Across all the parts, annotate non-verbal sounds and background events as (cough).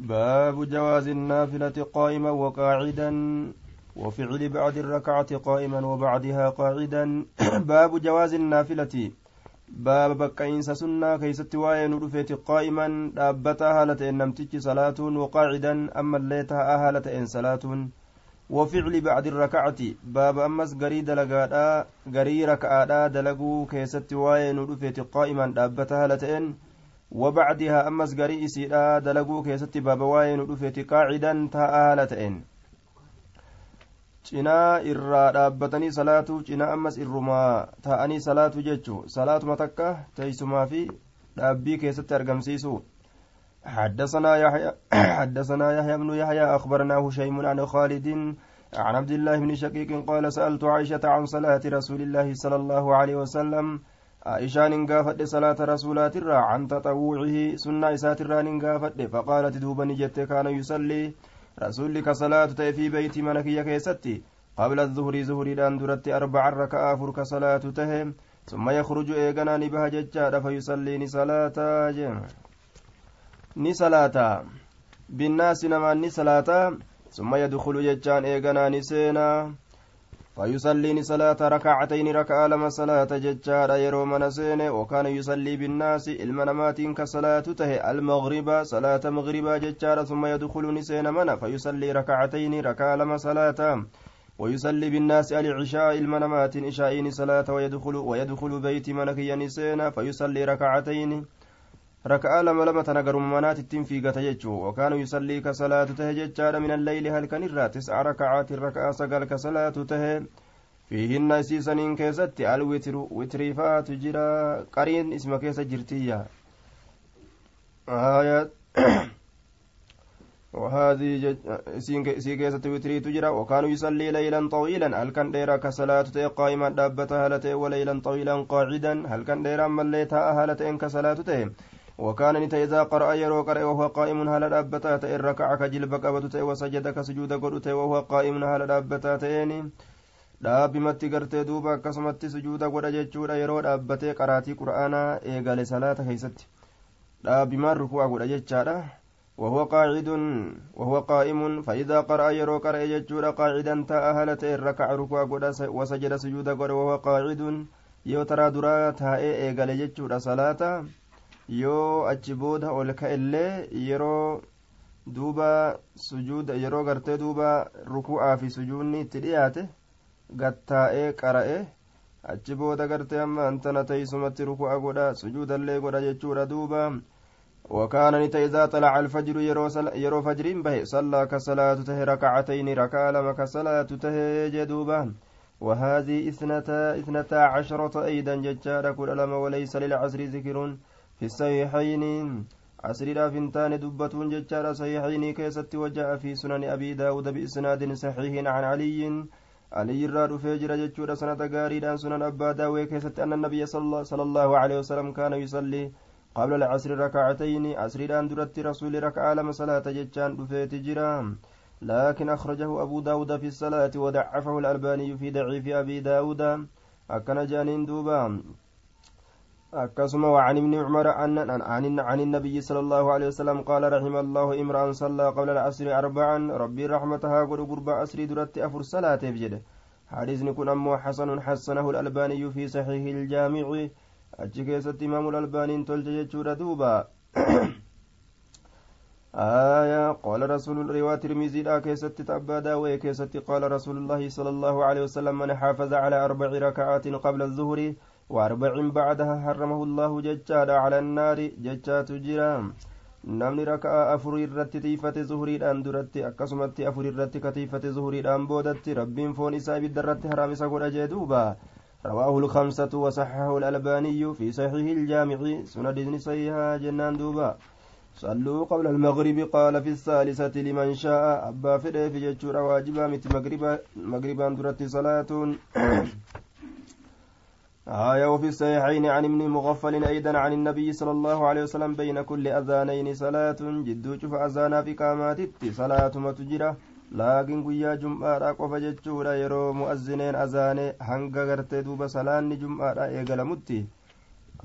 باب جواز النافلة قائما وقاعدا وفعل بعد الركعة قائما وبعدها قاعدا. (coughs) باب جواز النافلة. باب بقينس سنة كيست واين رفيت قائما. دابتها هالة نمتج صلاة وقاعدا أما الليتها إن صلاة وفعل بعد الركعة. باب أمس غري دلقادا غري ركعادا دلقو كيست واين رفيت قائما. دابتها هالة إن وبعدها أمس غري إسيدا دلقو كيست باب واين رفيت قاعدا هالة إن cinaa irraa dhaabbatanii salaatuuf cinaa ammas irrumaa taa'anii salaatu jechu salaatuma takka teeysumaa fi dhaabbii keessatti argamsiisu حدثنا يحيى (coughs) حدثنا يحيى بن يحيى أخبرنا هشيم عن خالد عن عبد الله بن شقيق قال سألت عائشة عن صلاة رسول الله صلى الله عليه وسلم عائشة ننقافت صلاة رسولات الرا عن تطوعه سنة إسات الرا ننقافت فقالت دوبا نجت كان يصلي rasuulli ka salaatu ta'e fi beeyti mana kiyya keessatti qabla zuhurii zuhuriidhaan duratti arbacan raka'a afur ka salaatu tahe summa yakruju eeganaa ni baha jechaadha fayusallii ni salaataa jee ni salaataa binnaasi namaan ni فيصلي صلاة ركعتين ركعة لما صلاة ججارة يرو من سينه وكان يصلي بالناس المنامات كصلاة ته المغرب صلاة مغربا ججارة ثم يدخل نسين من فيصلي ركعتين ركعة لما صلاة. ويصلي بالناس العشاء المنامات إشاءين صلاة ويدخل ويدخل بيت منك ينسين فيصلي ركعتين ركعة لما لما تنقرم منات التنفيقة يجو وكان يصلي كصلاة تهجد من الليل هل كان الرا تسع ركعات الركعة سقل كصلاة ته فيهن سيسنين كيست الوتر وتريفات جرا قرين اسم كيس جرتية آيات وهذه سي كيسة وتري تجرى وكان يصلي ليلا طويلا هل كان ديرا كصلاة قائما دابتها هلته وليلا طويلا قاعدا هل كان ديرا مليتها هلتين كصلاة وكان نتا إذا قرأ يرو قرأ وهو قائم هل دابتا تئن ركع كجلب قبت وسجد كسجود قد وهو قائم هل دابتا تئن dhaabbimatti gartee duuba akkasumatti sujuuda godha jechuudha yeroo dhaabbatee qaraatii qura'aanaa eegale salaata keeysatti dhaabbimaan ruku'a godha jechaadha وهو قاعد وهو قائم فإذا قرأ يرو قرأ يجود قاعدا تاء هلت ركع ركوع وسجد سجود وهو قاعد يو ترى درا تاء إيقال يجود صلاة. Yoo achi booda ol ka'ellee yeroo duuba sujuuda yeroo gartee duuba ruku'aa fi sujuudni itti dhiyaate gattaa'ee qara'e achi booda gartee amma antana teeysumatti ruku'a godha sujuudallee godha jechuudha duuba وكان نتا إذا طلع الفجر يرو فجر به صلى كصلاة ته ركعتين ركع لما كصلاة ته جدوبا وهذه اثنتا اثنتا عشرة أيضا ججار كل لما وليس للعصر ذكر في الصحيحين. عسرنا فنتان دبتون ججار صحيحين كيست وجاء في سنن أبي داود بإسناد صحيح عن علي. علي الراد فجر ججور سنة غاريدان سنن أبا داوي كيست أن النبي صلى الله عليه وسلم كان يصلي قبل العصر ركعتين. عسرنا درت رسول ركعة لما صلاة ججان دفيت جرام. لكن أخرجه أبو داود في الصلاة ودعفه الألباني في ضعيف أبي داود. أكن جانين دوبان أكسم وعن ابن عمر عن, عن, عن النبي صلى الله عليه وسلم قال رحم الله امرأ صلى قبل العصر أربعا ربي رحمتها قل قرب أسري درت أفر صلاة بجد. حديث نكون أمو حسن حسنه الألباني في صحيح الجامع. أجي إمام الألباني تلج دوبا. (coughs) آية قال رسول رواية ترمذي لا كيست تبادا وكيست قال رسول الله صلى الله عليه وسلم من حافظ على أربع ركعات قبل الظهر. وأربع بعدها حرمه الله ججاد على النار ججات جرام namni raka'a afurii irratti tiifate zuhuriidhaan duratti akkasumatti afurii irratti katiifate zuhuriidhaan boodatti rabbiin foon isaa ibidda irratti haraam isa godha jee duuba رواه الخمسة وصححه الألباني في صحيح الجامع سند صحيحة جنان دوبا. صلوا قبل المغرب قال في الثالثة لمن شاء. أبا فده في جتشور واجبا مت مغربا مغربا درت صلاة. آية وفي الصحيحين عن ابن مغفل أيضا عن النبي صلى الله عليه وسلم بين كل أذانين صلاة جد شوف أذانا في كامات صلاة ما تجرى. لكن قيا جمعة قف جتشورا يرو مؤذنين أذان هنگا غرت دوب صلاة جمعة إغلا مت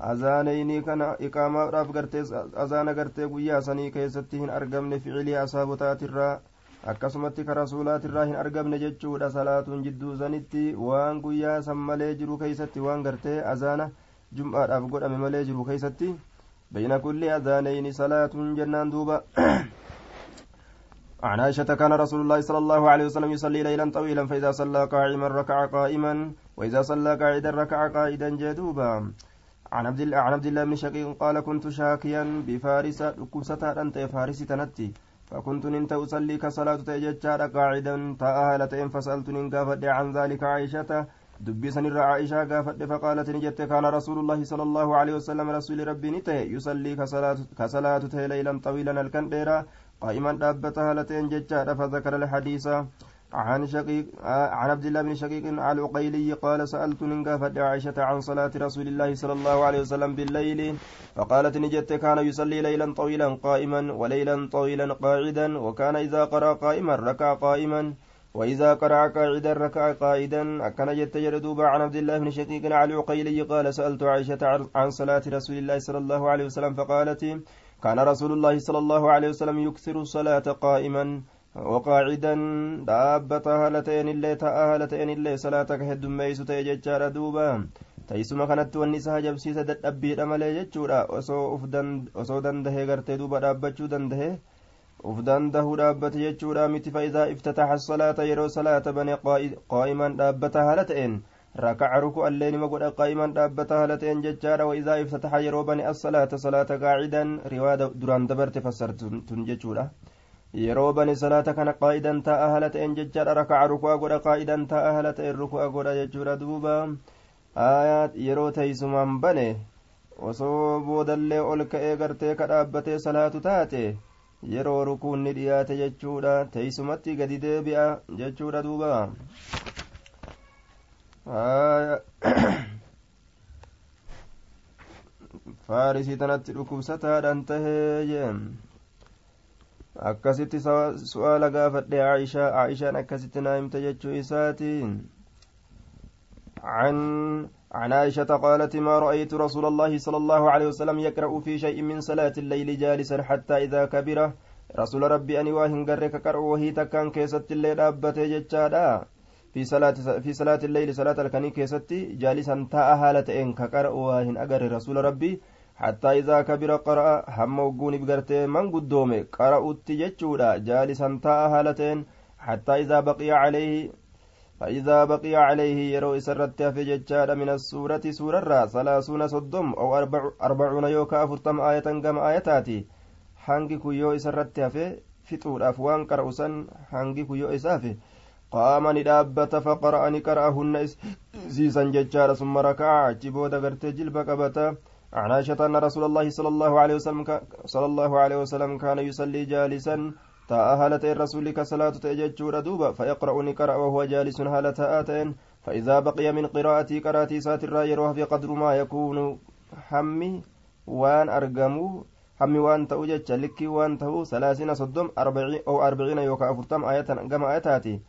أذانين كان إقامة راف غرت أذان غرت قيا سني كيستهن أرغم نفعلي أصابتات الرأى akkasumatti ka rasuulaatirraa hin argamne jechuudha salaatuun jidduu sanitti waan guyyaa san malee jiru keeysatti waan gartee azaana jum'aadhaaf godhame malee jiru keeysatti. بين كل أذانين صلاة جنان دوبا عن عائشة كان رسول الله صلى الله عليه وسلم يصلي ليلا طويلا فإذا صلى قائما ركع قائما وإذا صلى قاعدا ركع قائدا جدوبا عن عبد الله عن عبد الله بن شقيق قال كنت شاكيا بفارس ركوسة أنت فارس تنتي فكنت ننت أصلي كصلاة تججار قاعدا تأهلتين فسألت ننقافد عن ذلك عائشة gaafadhe faqaalat ni jette kaana rasuulullaahi sala allaahu aleyhi wasalam rasuuli rabbii ni tahe yusallii ka salaatu tahe leylan xawiilan halkan dheeraa qaa'iman dhaabbata haalateen jechaadha fadakara alhadiisa عن شقيق عن عبد الله بن شقيق العقيلي قال سألت ننقافة عائشة عن صلاة رسول الله صلى الله عليه وسلم بالليل فقالت نجت كان يصلي ليلا طويلا قائما وليلا طويلا قاعدا وكان إذا قرأ قائما ركع قائما وإذا قرأ قاعدا ركع قائدا أكن جت جردوب عن عبد الله بن شقيق العقيلي قال سألت عائشة عن صلاة رسول الله صلى الله عليه وسلم فقالت كان رسول الله صلى الله عليه وسلم يكثر الصلاة قائما. وقاعدا دابة هالتين اللي تاء هالتين اللي صلاتك هد ميس تيججار دوبا teessuma kanatti wanni isa hajabsiisa dadhabbiidha malee jechuudha osoo dandahee gartee duuba dhaabbachuu dandahee uf dandahuu dhaabbate jechuudha miti fa'idaa iftataxa salaata yeroo salaata bane qaa'iman dhaabbata haala ta'een rakaca ruku'allee nima godha qaa'iman dhaabbata haala ta'een jechaadha waidaa iftataxa yeroo bane assalaata salaata qaacidan riwaa duraan dabarte fassartun jechuudha yeroo bane salaata kana qaa'idan taa'a haala ta'een jechaadha rakaca ruku'a godha qaa'idan taa'a haala ta'een ruku'a godha jechuudha duuba. Aayaat yeroo teeysumaan bane osoo boodallee ol ka'ee gartee ka dhaabbatee salaatu taate yeroo rukuunni dhiyaate jechuudha. Teeysumatti gadi deebi'a jechuudha duuba. (coughs) Faarisii tanatti dhukkubsataadhaan tahee jee akkasitti su'aala gaafadhe aishaa aishaan akkasitti naa himte jechuu isaati عن عن عائشة قالت ما رأيت رسول الله صلى الله عليه وسلم يقرأ في شيء من صلاة الليل جالسا حتى إذا كبر رسول ربي أني واهن قرك كرأ وهي تكان كيست الليل أبته في صلاة في صلاة الليل صلاة الكني كيست جالسا تاء هالة إن كقرأ واهن أجر رسول ربي حتى إذا كبر قرأ هم وقوني بقرتي من قدومي قرأ جتشودا جالسا تاء هالة حتى إذا بقي عليه فإذا بقي عليه يرو إسرت في ججاد من السورة سورة ثلاثون صدم أو أربع أربعون يوكا فرتم آية كم آياتاتي حنقي كيو إسرت في فطور أفوان كرؤسا حنقي كيو إسافي قام ندابة فقرأ نقرأهن سيسا ججاد ثم ركع جبود غرت جلب قبتا عن عائشة أن رسول الله صلى الله عليه وسلم صلى الله عليه وسلم كان يصلي جالسا تأهل الرسول كصلاة تجج ردوبا فيقرأ نكرأ وهو جالس هالة آتين فإذا بقي من قراءة كراتي سات الرائر وهو في قدر ما يكون. حمي وان أرقمو حمي وان توجج لك وان تو ثلاثين صدم أربعين أو أربعين يوكا أفرتم آية قم آياتاتي.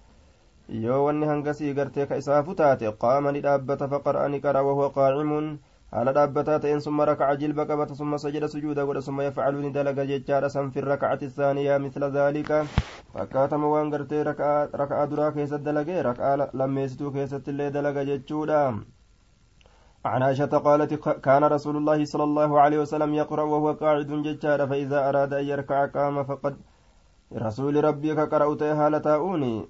يو وني هنقسي قرتيك إسافتاتي قام لدابة فقرأ نكرأ وهو قائم. Ta'een summa rakaca jilba qabata summa sajada sujuuda godha summa yafcalu ni dalaga jechaadha san fi rakacati isaaniyaa misla dhaalika fakkaatama waan gartee raka'a duraa keessatti dalage raka'a lammeessituu keessatti illee dalaga jechuudha عن عائشة قالت كان رسول الله صلى الله عليه وسلم يقرأ وهو قاعد ججار فإذا أراد أن يركع قام فقد رسول ربي كقرأت هالة أوني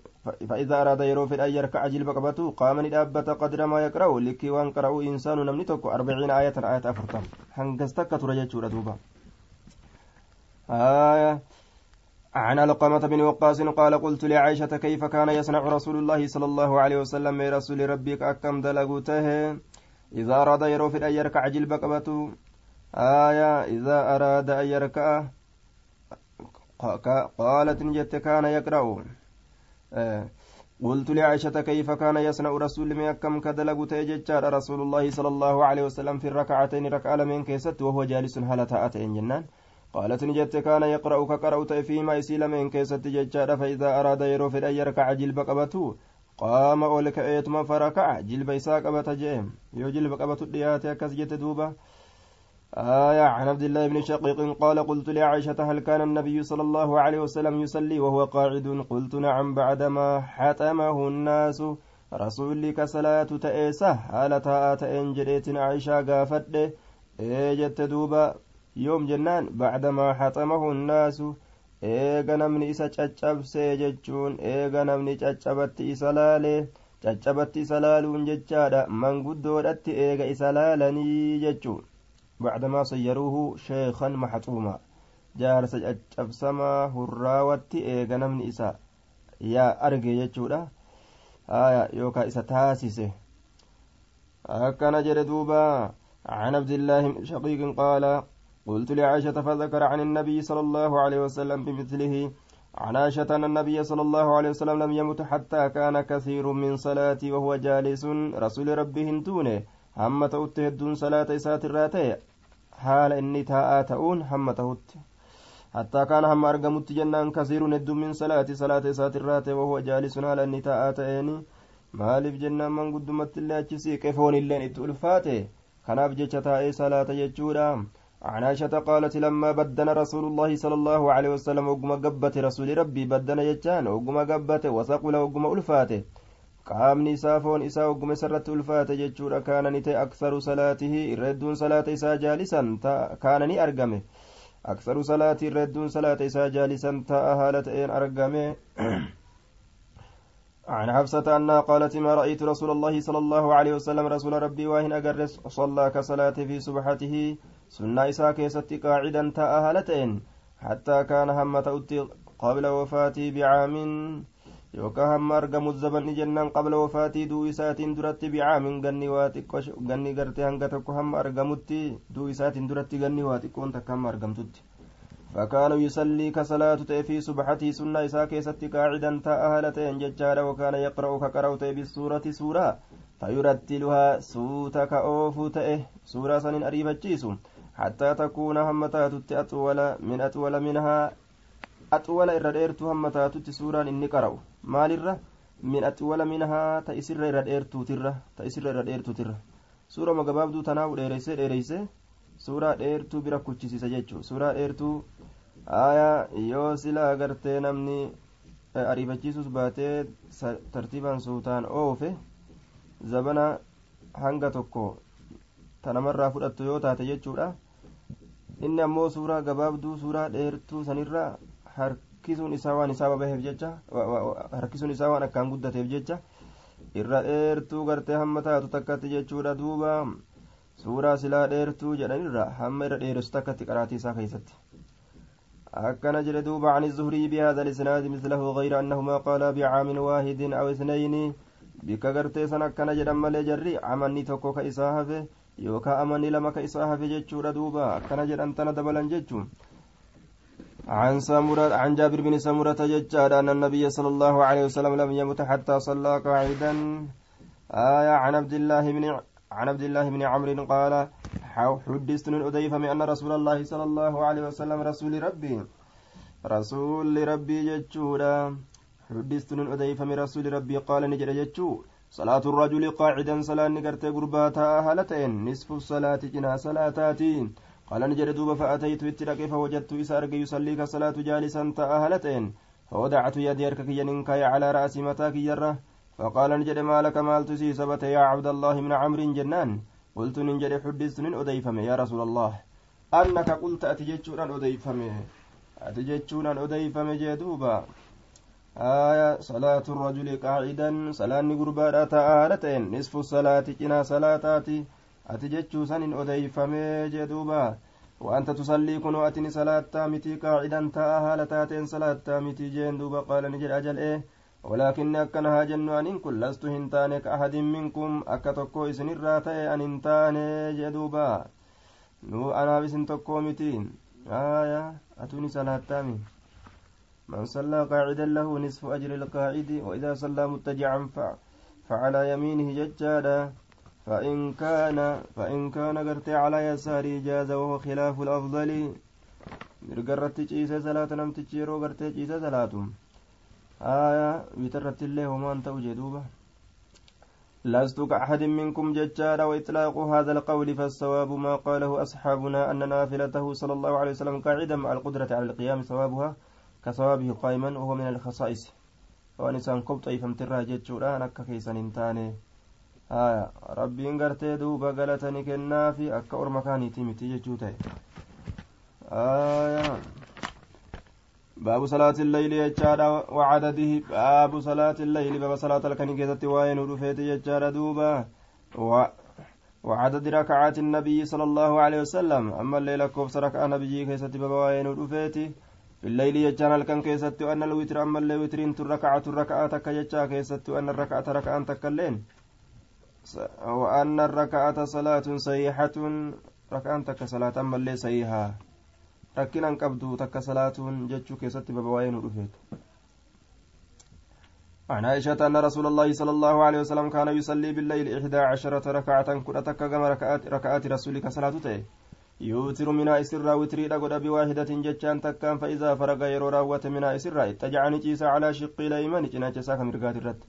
فإذا أراد يروف أن يركع جلب قبته قام ندابة قدر ما يقرأ لكي وان قرأ إنسان نمني توكو أربعين آية آية أفرطم هنگستك ترجع دوبا. آية. عن علقمة بن وقاص قال قلت لعائشة كيف كان يصنع رسول الله صلى الله عليه وسلم رسول ربك أكم دلقته إذا أراد يروف أن يركع جلب قبته. آية. إذا أراد أن يركع قالت جت كان يقرأ. قلت لعائشة كيف كان يصنع رسول من كم كدلق تيججار رسول الله صلى الله عليه وسلم في الركعتين ركع من كيست وهو جالس هل تأتين جنان. قالت نجت كان يقرأ كقرأ فيما يسيل من كيست ججار فإذا أراد يروف أن يركع جلب قبته. قام أولك أيتما فركع جلب إساء قبت جيم يو جلب قبت دياتي أكس جت دوبا. آية عن عبد الله بن شقيق قال قلت لعائشة هل كان النبي صلى الله عليه وسلم يصلي وهو قاعد؟ قلت نعم بعدما حتمه الناس رسولي كصلاة تأيسة هالة تأين جريت عائشة قافت إيجت دوبا يوم جنان. بعدما حتمه الناس eega namni isa caccabsee jechuun eega namni caccabatti isa laalee caccabatti isa laaluun jechaadha manguddoodhatti eega isa بعدما صيروه شيخا محطوما جالس caccabsamaa hurraawatti eega namni isa yaa arge jechuudha aya yookaa isa taasise akkana jedhe duuba عن عبد الله شقيق قال قلت لعائشة فذكر عن النبي صلى الله عليه وسلم بمثله عن عائشة أن النبي صلى الله عليه وسلم لم يمت حتى كان كثير من صلاتي وهو جالس رسول ربه تونه هم تؤت هدون صلاة إسات الراتي حال إني تاء تؤون هم تهت حتى كان هم أرقمت جنان كثير هد من صلاة صلاة إسات الراتي وهو جالس حال إني تاء تأني maaliif jennaan manguddumatti illee achi siiqe foon illeen itti ulfaate? Kanaaf jecha taa'ee salaata jechuudha. عن عائشة قالت لما بدن رسول الله صلى الله عليه وسلم وقم قبت رسول ربي بدن يجان وقم قبت وثقل وقم ألفاته qaamni isaa foon isaa ogguma isarratti ulfaate jechuudha kaana ni ta'e aksaru salaatihi irreedduun salaata isaa jaalisan kaana ni argame aksaru salaatii irreedduun salaata isaa jaalisan ta'a haala ta'een argame عن حفصة أنها قالت ما رأيت رسول الله صلى الله عليه وسلم رسول ربي واهن أجرس صلى كصلاة في سبحته سنة إساء كيست قاعدا تأهلتين حتى كان هم تؤتي قبل وفاتي بعام yookaan hamma argamu zabanni jennaan qabla wafaatii duu isaatiin duratti bicaamin ganni waa xiqqoo ganni gartee hanga tokko hamma argamutti duu isaatiin duratti ganni waa xiqqoon takka hamma argamtutti فكان يصلي كصلاة في سبحته سنة إساء كيست قاعدا تأهلتين ججارا وكان يقرأ كقرأت بالسورة سورة فيرتلها سوتا كأوف تأه سورة سن أريبتشيس حتى تكون همتات أطول من أطول منها أطول إرديرت همتات سورة إني قرأ مال الرّ من أطول منها تأسر إرديرت ترى تأسر إرديرت ترى سورة مقبابدو تناو ديريسي ديريسي suuraa dheertuu bira kuchisiisa jechuun suuraa dheertuu aayaa yoo silaa agartee namni ariifachiisuus baatee tartiibaan suutaan oofe zabana hanga tokko tanamarraa fudhattu yoo taate jechuudha inni ammoo suuraa gabaabduu suuraa dheertuu sanirraa harkisuun isaa waan isaa babaheef jecha harkisuun isaa waan akkaan guddateef jecha irra dheertuu gartee hamma taatu takkatti jechuudha duuba suuraa silaa dheertuu jedhanirra hamma irra dheeressu takkatti qaraatii isaa akkana jedhe duuba عن الزهري بهذا الإسناد مثله غير أنهما قالا بعام واحد أو اثنين bika gartee san akkana jedhan malee jarri amanni tokko ka isaa hafe yookaa amanni lama ka isaa hafe jechuudha duuba akkana jedhan tana dabalan jechuun عن سمرة عن جابر بن سمرة ججاد أن النبي صلى الله عليه وسلم لم يمت حتى صلى قاعدا. آية عن عبد الله بن عن عبد الله بن عمرو قال حدثت أديفم أن رسول الله صلى الله عليه وسلم رسول ربي. رسول ربي ججودا حدثت أديفم رسول ربي قال نجر ججو صلاة الرجل قاعدا صلاة نقرت قرباتا هالتين نصف الصلاة جنا صلاتاتين. قال نجر دوب فأتيت اترك فوجدت إسارك يصلي كصلاة جالسا تأهلتين فوضعت يدي أركك ينكاي على رأس متاك يره فقال نجد ما لك مال تسيسبت يا عبد الله من عمرو جنان. قلت نجد حدثت من أديفم يا رسول الله. أنك قلت أتجتشون أديفم أتجتشون أديفم جدوبا آية صلاة الرجل قاعدا. صلاة قربانا تآلتين نصف الصلاة جنا صلاتاتي. أتجتشو سن أديفم جدوبا وأنت تصلي كنو أتني صلاة متي قاعدا تآهالتاتين صلاة متي جين دوبا قال نجد أجل إيه ولكن أكنها جنوان كن لست هنتان كأحد منكم أكتكو إسن الراتي أن هنتان جدوبا نو أنا بسن تكو متين آية أتوني صلاة تامي من صلى قاعدا له نصف أجر القاعد وإذا صلى متجعا فعلى يمينه ججادا فإن كان فإن كان قرت على يساره جاز وهو خلاف الأفضل. مرقرت جيسة صلاة نمتجي يرو قرت جيسة صلاة آية ويترت الله وما أنت وجدوبة لست كأحد منكم ججارا وإطلاق هذا القول فالصواب ما قاله أصحابنا أن نافلته صلى الله عليه وسلم قاعدا مع القدرة على القيام ثوابها كثوابه قائما وهو من الخصائص. وأنسان كبط أي فمترها ججورا كيسان انتاني آية ربي انقرتي دوبا قالتني كنافي أكا أرمكاني تيمتي ججوتي آية باب صلاة الليل يجارا وعدده باب صلاة الليل باب صلاة الكنيكة وين ودفيت يجارا دوبا و وعدد ركعات النبي صلى الله عليه وسلم أما الليلة كوبس ركعة نبي كيست باب وين ودفيت في الليل يجارا الكن كيست أن الوتر أما اللي وترين الركعة الركعة تك يجا كيست أن الركعة ركعة تكلين وأن الركعة صلاة صحيحة ركعة تك صلاة أما اللي rakkinaan qabdu takka salaatuun jechuu keessatti babawaa'ee nu dhufeetu عن عائشة أن رسول الله صلى الله عليه وسلم كان يصلي بالليل إحدى عشرة ركعة كرة كما ركعات, ركعات رسولك صلاة يوتر من إسرا وتري لقد بواحدة جتشان تكان فإذا فرغ يرو راوة من إسرا اتجعني جيس على شق الأيمن جنا جساك مرقات الرد.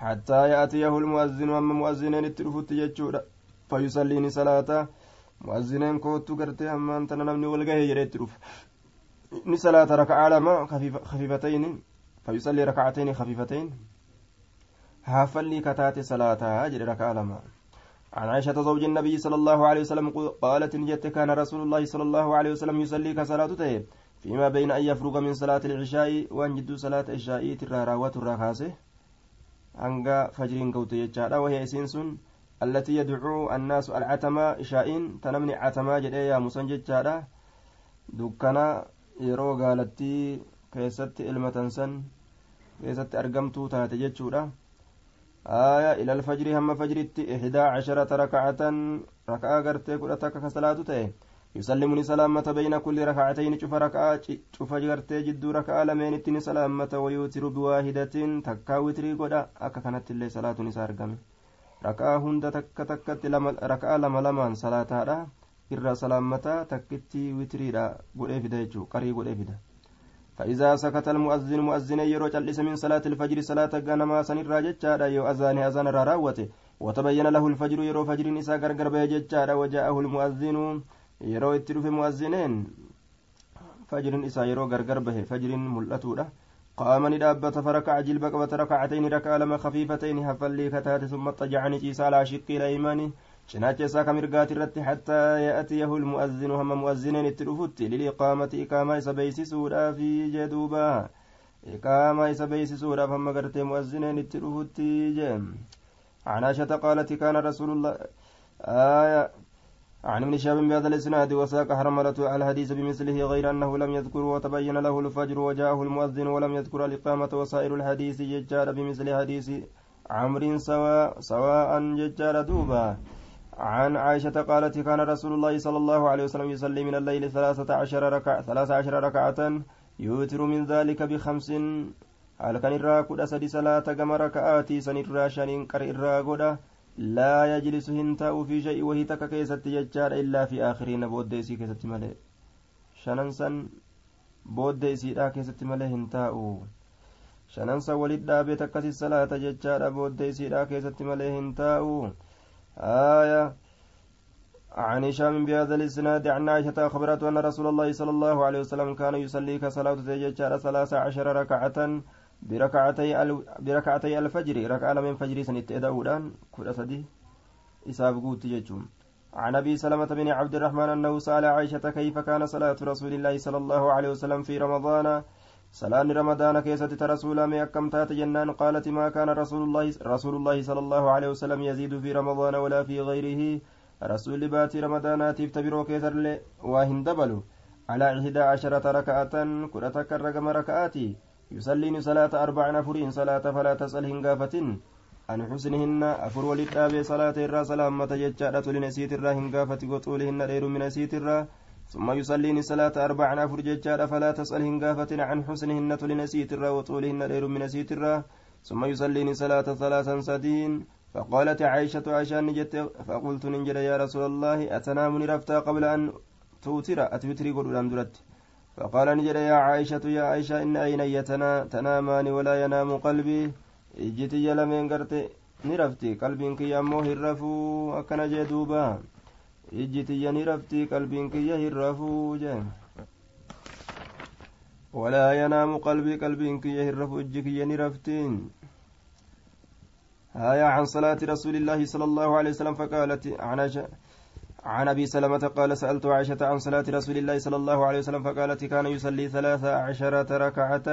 حتى يأتيه المؤذن وأما مؤذنين التلفت جتشورا فيصليني صلاة. koottu gartee ammaan tana namni wal gahee jedheetti dhufu ni salaata raka'aa lama kafiifatayn fayusallii raka'atayn kafiifatayn haafallii kataate salaataa jedhe عن عائشة زوج النبي صلى الله عليه وسلم قالت نجت كان رسول الله صلى الله عليه وسلم يصلي كصلاته فيما بين أن يفرغ من صلاة العشاء وأن جد صلاة العشاء ترى راوة hanga fajriin gawte jechaadha. Wahee isiin sun allatii yadcuu annaasu alcatamaa ishaa'iin ta namni catamaa jedhee yaamusan jechaadha. Dukkana yeroo gaalattii keessatti ilmatansan keessatti argamtuu taate jechuudha. Aya ilal fajrii hamma fajiritti ihdaa casharata rakacatan rakaa gartee kudha takka kasalaatu ta'e. Yusallimuni salaammata bayna kulli rakacatayni cufa raka'a cufa gartee jidduu raka'a lameenitti ni salaammata wayuutiru biwaahidatin takkaa witrii godha akka kanatti illee salaatuun isaa argame raka'aa hunda takka takkatti raka'aa lama lamaan salaataadha irra salaammataa takkitti witiriidha godhee fida jechuu qarii godhee fida فإذا سكت المؤذن مؤذن يرو جلس من صلاة الفجر صلاة غنما سنرا جتشارا يو أذان أذان راراوته وتبين له الفجر يرو فجر نساء غرغر جتشارا وجاءه المؤذن يرو اتلو في مؤذنين فجر نساء يرو غرغر به فجر ملتوده قام ندابة فركع جلب قبة ركعتين ركع لما خفيفتين هفلي كتات ثم اضطجعني جيسا على شقي الأيمان شناچ ساك مرقات الرت حتى يأتيه المؤذن هم مؤذنين التلفت للإقامة إقامة سبيس سورة في جدوبا إقامة سبيس سورة فهم قرت مؤذنين التلفت جم عن عائشة قالت كان رسول الله آية عن ابن شهاب بهذا الإسناد وساق حرملة الحديث بمثله غير أنه لم يذكر وتبين له الفجر وجاءه المؤذن ولم يذكر الإقامة وسائر الحديث ججار بمثل حديث عمر سواء سواء ججار دوبا. عن عائشة قالت كان رسول الله صلى الله عليه وسلم يصلي من الليل ثلاثة عشر ركعة ثلاثة عشر ركعة يوتر من ذلك بخمس. هل كان الراكود أسد صلاة كما ركعاتي سن الراشن كر الراكودة لا يجلس هنتاء في شيء وهي تك كيست يجار إلا في آخرين بوديسي كيست ملي شننسا بوديسي لا كيست ملي هنتاء. شننسا ولد دابي الصلاة ججار بوديسي لا كيست ملي هنتاء. آية. عن هشام بهذا الإسناد عن عائشة أخبرته أن رسول الله صلى الله عليه وسلم كان يصلي كصلاة تججار ثلاث عشر ركعة. Birakacatay alfajri rak'aa lameen fajrii sanitti eda'uudhaan kudha sadi isaaf guutti jechuun عن أبي سلمة بن عبد الرحمن أنه سأل عائشة كيف كان صلاة رسول الله صلى الله عليه وسلم في رمضان؟ صلاة رمضان كيست رسول ما أكم تات جنان؟ قالت ما كان رسول الله رسول الله صلى الله عليه وسلم يزيد في رمضان ولا في غيره. رسول بات رمضان تفتبرو كيسر وهندبلو على إحدى عشرة ركعة كرة رقم ركعاتي. يصلين صلاة أربع نفرين صلاة فلا تسأل هنقافة. عن حسنهن أفر وللتابع صلاة الرا سلامة ججارة لنسيت الرا هنقافة وطولهن غير من نسيت الرا ثم يصلين صلاة أربع نفر ججارة فلا تسأل هنقافة. عن حسنهن لنسيت الرا وطولهن غير من نسيت الرا ثم يصلين صلاة ثلاثا سدين. فقالت عائشة عشان جت فقلت ننجل يا رسول الله أتنامني رفتا قبل أن توتر؟ أتوتري قل درت فقال نجد يا عائشة يا عائشة إن عيني تنامان ولا ينام قلبي. kiyya ammoo hin rafuu akkana jee duuba ijji tiyya ni rafti qalbiin kiyya hin rafuu jee ولا ينام قلبي قلبي كي يهرف اجك ينرفتين هايا عن صلاة رسول الله صلى الله عليه وسلم فقالت عن عن أبي سلمة قال سألت عائشة عن صلاة رسول الله صلى الله عليه وسلم فقالت كان يصلي ثلاث عشرة ركعة.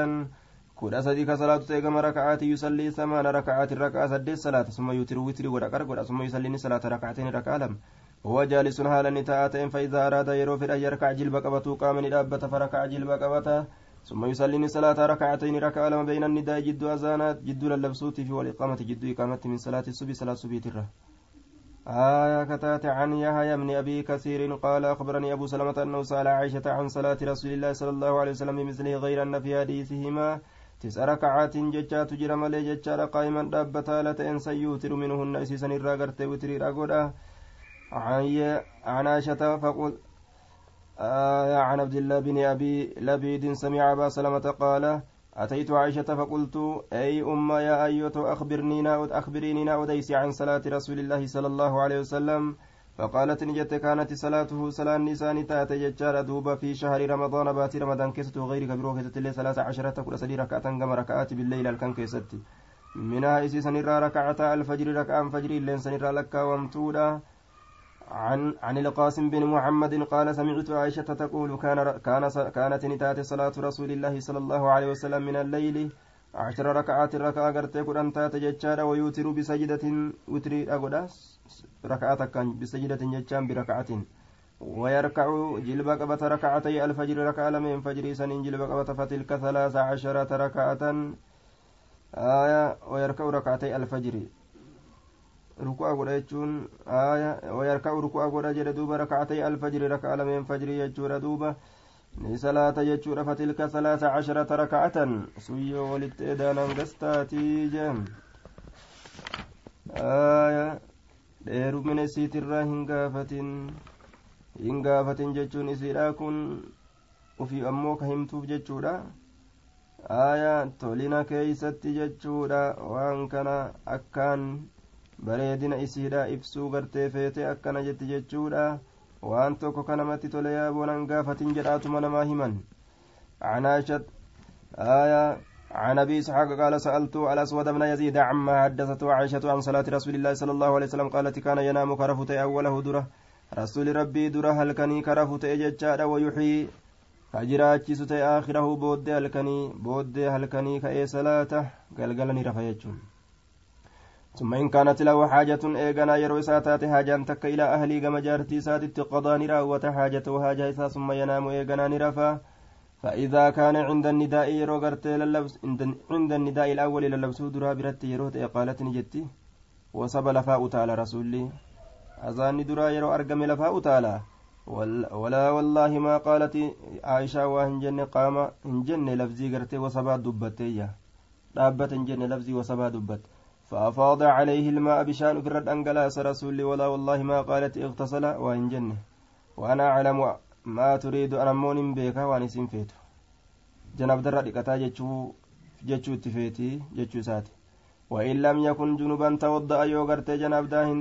كل صديق صلاة تيغم ركعات يصلي ثمان ركعات ركعة سدس صلاة ثم يوتر وتر ودقر ثم يصلي صلاة ركعتين ركعة لم. هو جالس حالا نتاءتين فإذا أراد يرو في يركع جلب قبته قام ندابة فركع جلب قبته ثم يصلي صلاة ركعتين ركعة لما بين النداء جد أذانات جد للبسوت في والإقامة جد إقامة من صلاة الصبح صلاة الصبح ترى آية كتات عن يحيى بن أبي كثير قال أخبرني أبو سلمة أنه سأل عائشة عن صلاة رسول الله صلى الله عليه وسلم بمثله غير أن في حديثهما تسع ركعات ججا تجرى ملي ججا قائما دابتا لتئن سيوتر منهن إسيسا الراغرت وتري راغودا عن عائشة فقل آه عن عبد الله بن أبي لبيد سمع أبا سلمة قال أتيت عائشة فقلت أي أم يا أيوة أخبرني ناود أخبريني ناوديس عن صلاة رسول الله صلى الله عليه وسلم. فقالت نجت كانت صلاته صلاة نسان تات ججار دوبا في شهر رمضان بات رمضان كيست وغير كبيرو كيست اللي ثلاثة عشرة كل سدي ركعة كما ركعات بالليل الكن منها إسي سنرى ركعة الفجر ركعة فجر اللين سنرى لك ومتودا عن عن القاسم بن محمد قال سمعت عائشة تقول كان كان كانت نتات صلاة رسول الله صلى الله عليه وسلم من الليل عشر ركعات ركعة قرتي قرآن تات جتشارا ويوتر بسجدة وتري أقودا ركعة كان بسجدة جتشان بركعة. ويركع جلب قبة ركعتي الفجر ركعة لمن فجر سنين جلب قبة فتلك ثلاث عشرة ركعة. آية ويركع ركعتي الفجر. Ruku'a godha jechuun wayarka'u ruku'a godha jedhe duuba rakacatay alfajri raka'a lameen fajrii jechuudha duuba ni salaata jechuudha fatilka salaasa casharata rakacatan suyyoo walitti edaanan gastaatii jeem dheerumina isiitirraa hin gaafatin hin gaafatin jechuun isiidha kun ufii ammoo ka himtuuf jechuudha aya tolina keeysatti jechuudha waan kana akkaan bareedina isiidha ibsuu gartee feete akkana jetti jechuudha. Waan tokko kanamatti tole yaaboonan gaafatin jedhaatuma namaa himan. عن عائشة آية عن أبي إسحاق قال سألت الأسود بن يزيد عما حدثته عائشة عن صلاة رسول الله صلى الله عليه وسلم قالت كان ينام كرفت أوله درة رسول ربي درة هل كني كرفت ججار ويحيي كجراجس آخره بود هل كني بود هل كني كأي صلاته قلقلني رفيجون ثم إن كانت له حاجة إيغانا يروي ساتات حاجة تك إلى أهلي كما جارتي ساتت قضى نراوة حاجته حاجة ثم ينام إيغانا نرفا. فإذا كان عند النداء يرو للبس عند النداء الأول للبسو درا برت يروت قالت نجتي وصب لفاء تعالى رسولي أذان درا يرو أرقم لفاء تعالى. ولا والله ما قالت عائشة وهنجن قام هنجن لفزي قرتي وصبا دبتي دابت هنجن لفزي وصبا دبت. فأفاض عليه الماء بشأن في الرد أنقلاس رسولي ولا والله ما قالت اغتسل وإن جنة. وأنا أعلم ما تريد أنا مون بيكا وأنا سنفيت جناب درة لكتا جتشو جتشو تفيتي جتشو ساتي. وإن لم يكن جنوبا توضأ يوغرت جناب داهن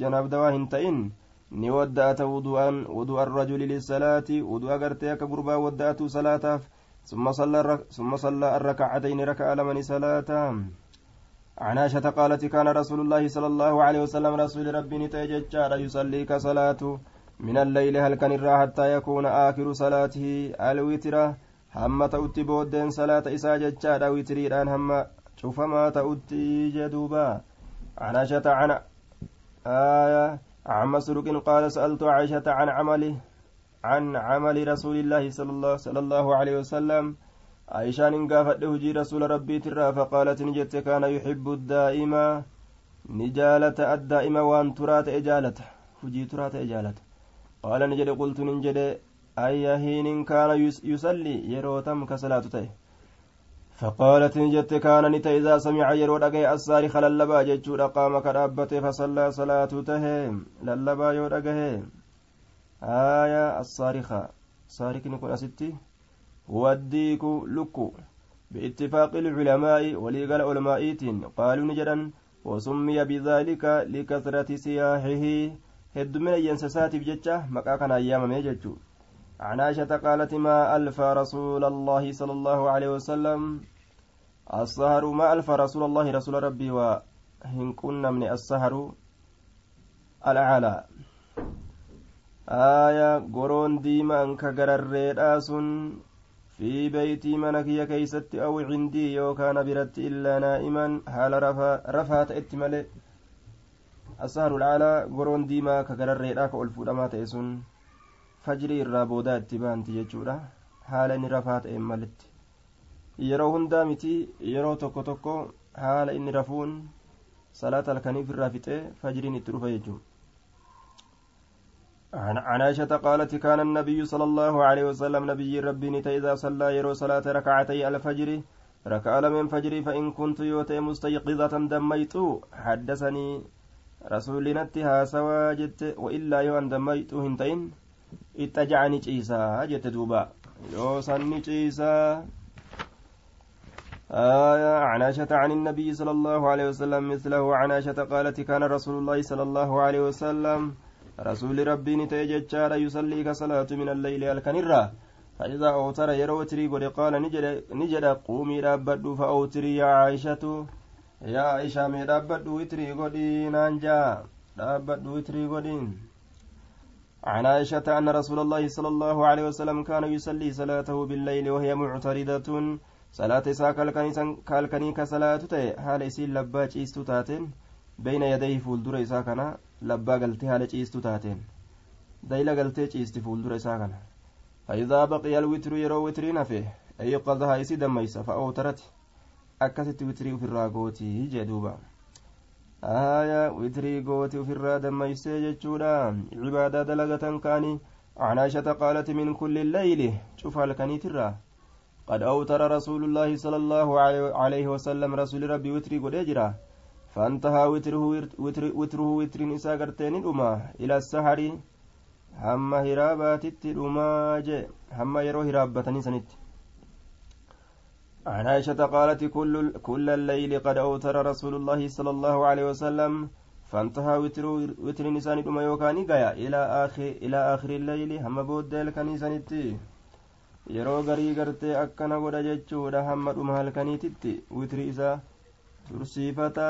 جناب دواهن تئن. ni wadda'ata wudu'an wudu'a الرجل للصلاة wudu'a gartee akka gurbaa wadda'atu salaataaf ثم صلى الركعتين ركع لمن صلاة عن عائشة قالت كان رسول الله صلى الله عليه وسلم رسول ربي نتيججار يصلي كصلاة من الليل هل كان حتى يكون آخر صلاته الوتر؟ هم تؤتي بودين صلاة إسا ججار وتريران هم شوف ما تؤتي جدوبا. عن عائشة عن آية عن مسروق قال سألت عائشة عن عمله عن عمل رسول الله صلى الله, صلى الله عليه وسلم عائشان قافت هجي رسول ربي ترى فقالت نجت كان يحب الدائما نجالة الدائما وان ترات إجالة هجي ترات إجالة قال نجد قلت نجد أي حين كان يصلي يروتم كصلاته فقالت نجت كان نتا إذا سمع يرو دغي الصارخ للبا ججود قام كرابته فصلى صلاته للبا يو آية الصارخة صارخ نكون أستي هو لك باتفاق العلماء وليقال علمائيت قالوا نجدا وسمي بذلك لكثرة سياحه هدمنا ينسسات بججة مكاكا أيام ميججو عن عائشة قالت ما ألف رسول الله صلى الله عليه وسلم السهر ما ألف رسول الله رسول ربي وهن كنا من السهر الأعلى آية قرون ديما أنك قرر في بيتي منكي كيست أو عندي يوكان برت إلا نائما حال رفات اتملئ السهر العالى قرون ديما كقرر ريراك ألفو لما تيسون فجري الرابودا اتبانتي يجورا haala inni rafaa ta'een malitti yeroo hundaa miti yeroo tokko tokko haala inni rafuun salaata halkaniif irraa fixee fajriin itti عن عائشة قالت كان النبي صلى الله عليه وسلم نبي ربي نتا إذا صلى يرو صلاة ركعتي الفجر ركع من فجر فإن كنت يوتي مستيقظة دميت. حدثني رسول نتها سوا جت وإلا يو دميت هنتين. اتجعني عيسى جت دوبا. يو سني آية عن عن النبي صلى الله عليه وسلم مثله عن عائشة قالت كان رسول الله صلى الله عليه وسلم رسول ربي نتي جتشار يصلي كصلاة من الليل الكنرة. فإذا أوتر يرو وتري قد قال نجد, قومي رابدو فأوتري يا عائشة. يا عائشة مي رابدو وتري قدي نانجا رابدو وتري قدين. عن عائشة أن رسول الله صلى الله عليه وسلم كان يصلي صلاته بالليل وهي معترضة. صلاة إساء كالكني كصلاة تي حال إسيل لباج إستو تاتين. بين يديه فولدر إساء labbaa galtee haala ciistu taateen dayla galtee ciisti fuuldura isaa kana faidaa baqiya alwitru yeroo witiriin hafe ayqadaha isi dammeysa fa'ootarati akkasitti witirii ufirraa gootii jee duuba aya witirii gooti ufirraa dammeysee jechuudha cibaadaa dalagatan kaanii عن عائشة قالت من كل الليل شوف قد أوتر رسول الله صلى الله عليه وسلم رسول ربي وتري قد أجرا فانتهى وتره وتر وتره وتر نساء قرتين الأمة إلى السحر هم هرابات الأمة هم يرو هرابتني سنت. عن عائشة قالت كل كل الليل قد أوتر رسول الله صلى الله عليه وسلم. فانتهى وتر وتر نساء الأمة يوكاني قيا إلى آخر إلى آخر الليل هم بود الكنيسة نتي yeroo garii gartee akkana godha jechuudha hamma dhuma halkaniititti witri isaa tursiifata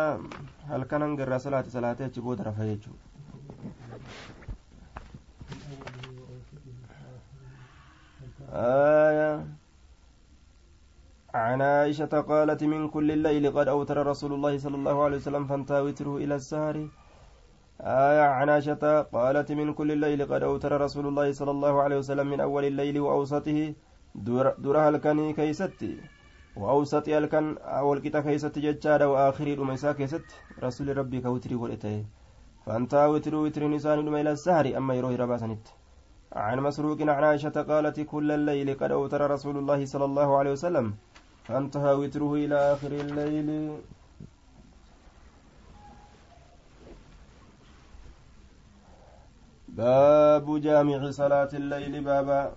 halkan hangarraa salaate salaatee achi booda rafa jechuudha. عن عائشة قالت من كل الليل قد أوتر رسول الله صلى الله عليه وسلم فانتهى وتره إلى السهر آية عن عائشة قالت من كل الليل قد أوتر رسول الله صلى الله عليه وسلم من أول الليل وأوسطه درها الكني كيستي وأوسط الكن والقطة كيست ججاد وآخر الميسا كيست رسول ربي كوتري قلته فانتا وتر وتر نسان إلى السهر أما يروي رباسنت عن مسروق عن عائشة قالت كل الليل قد أوتر رسول الله صلى الله عليه وسلم. فانتهى وتره إلى آخر الليل. باب جامع صلاة الليل. بابا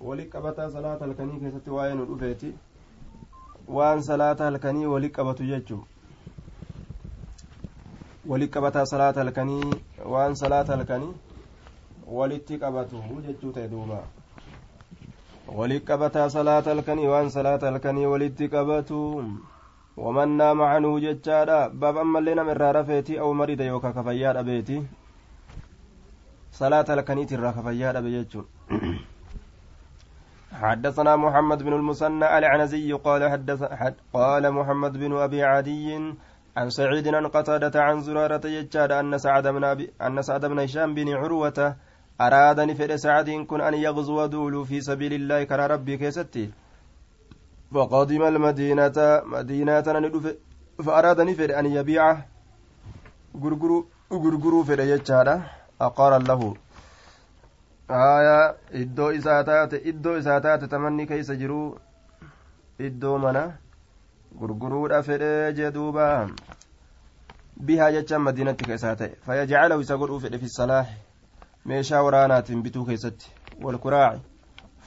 ولقبتا صلاة الكني كيست وين الأفيتي waan salaata halkanii wali qabatu jechuu wali qabataa salaata halkanii waan salaata halkanii walitti qabatu jechuu ta'e duuba wali qabataa salaata halkanii waan salaata halkanii walitti qabatu waman naama canhu jechaadha baab ammallee nama irraa rafeeti aw marida yookaa kafayyaa dhabeeti salaata halkaniiti irraa kafayyaa dhabe jechuun حدثنا محمد بن المثنى العنزي قال حدث حد قال محمد بن أبي عدي عن سعيد عن قتادة عن زرارة يجاد أن سعد بن أبي أن سعد بن هشام بن عروة أراد نفر سعد كن أن يغزو دول في سبيل الله كرى ربي كيستي. فقدم المدينة مدينة فأراد نفر أن يبيع غرغرو غرغرو فر يجاد. أقار له aayaa iddoo isaa taate iddoo isaa taate tamanni keeysa jiruu iddoo mana gurguruudha fedhee jee duuba bihaa jechaan madiinatti ka isaa ta'e fayajcalahu isa godhuu fedhe fi salaahi meeshaa waraanaatiin bituu keessatti walkuraaci